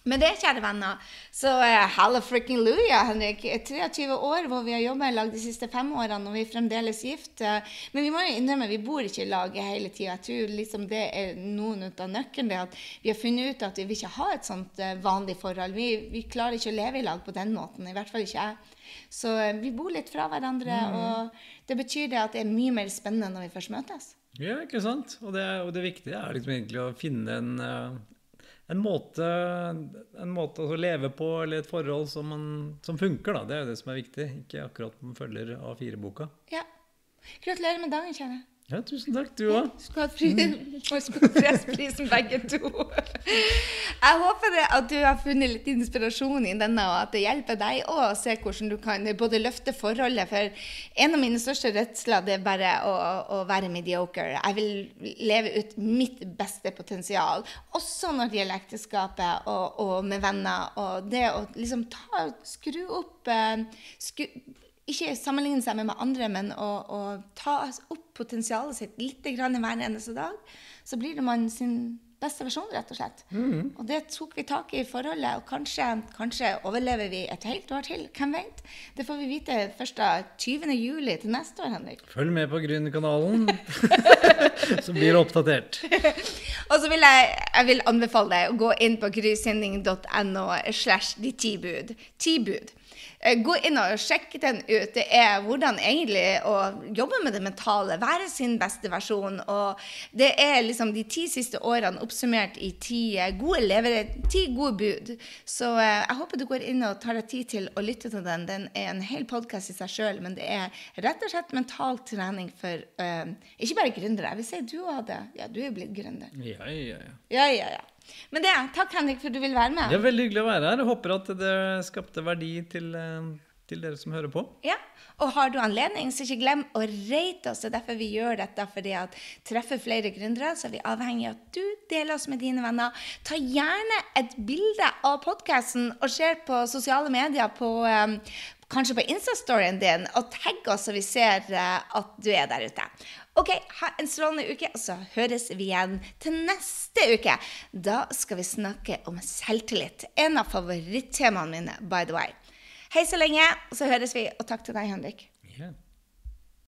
Med det, kjære venner, så uh, halla frikken luja, Henrik. 23 år hvor vi har jobba i lag de siste fem årene, og vi er fremdeles gift. Uh, men vi må jo innrømme, vi bor ikke i lag hele tida. Jeg tror liksom det er noen av nøkkelen. det at Vi har funnet ut at vi vil ikke ha et sånt uh, vanlig forhold. Vi, vi klarer ikke å leve i lag på den måten. I hvert fall ikke jeg. Så eh, vi bor litt fra hverandre, og det betyr det at det er mye mer spennende når vi først møtes. Ja, ikke sant? Og det, og det viktige er liksom egentlig å finne en, eh, en måte, en måte å leve på, eller et forhold som, man, som funker. da. Det er jo det som er viktig. Ikke akkurat om man følger A4-boka. Ja. Gratulerer med dagen, kjære. Ja, tusen takk, du òg. Skulle hatt fredsprisen begge to. Jeg håper at du har funnet litt inspirasjon i denne, og at det hjelper deg å se hvordan du kan både løfte forholdet. For en av mine største redsler er bare å, å være mediocre. Jeg vil leve ut mitt beste potensial, også når det gjelder ekteskapet og, og med venner. Og det å liksom ta, skru opp eh, skru, ikke sammenligne seg med andre, men å, å ta opp potensialet sitt litt grann hver eneste dag, så blir det man sin beste versjon, rett og slett. Og det tok vi tak i i forholdet, og kanskje, kanskje overlever vi et helt år til. Hvem vet? Det får vi vite først 20. juli til neste år, Henrik. Følg med på Gründerkanalen, så blir det oppdatert. Og så vil jeg, jeg vil anbefale deg å gå inn på grysynding.no slash de ti bud. Ti bud. Eh, Gå inn og sjekk den ut. Det er hvordan egentlig å jobbe med det mentale, være sin beste versjon. Og det er liksom de ti siste årene oppsummert i ti eh, gode levere, ti gode bud. Så eh, jeg håper du går inn og tar deg tid til å lytte til den. Den er en hel podkast i seg sjøl, men det er rett og slett mental trening for uh, ikke bare gründere. Jeg vil si du det. Ja, du er blitt gründer. Ja, ja, ja. Ja, ja, ja. Men det, takk Henrik for at du vil være med. Det er veldig hyggelig å være her. Jeg håper at det skapte verdi til, eh, til dere som hører på. Ja, og har du anledning, så ikke glem å rate oss. Det er derfor vi gjør dette. fordi at treffer flere gründere, så er vi avhengig av at du deler oss med dine venner. Ta gjerne et bilde av podkasten og ser på sosiale medier på um, Kanskje på Insta-storyen din, og tagg oss så vi ser uh, at du er der ute. OK, ha en strålende uke, og så høres vi igjen til neste uke. Da skal vi snakke om selvtillit. En av favorittemaene mine, by the way. Hei så lenge, og så høres vi. Og takk til deg, Henrik. Ja.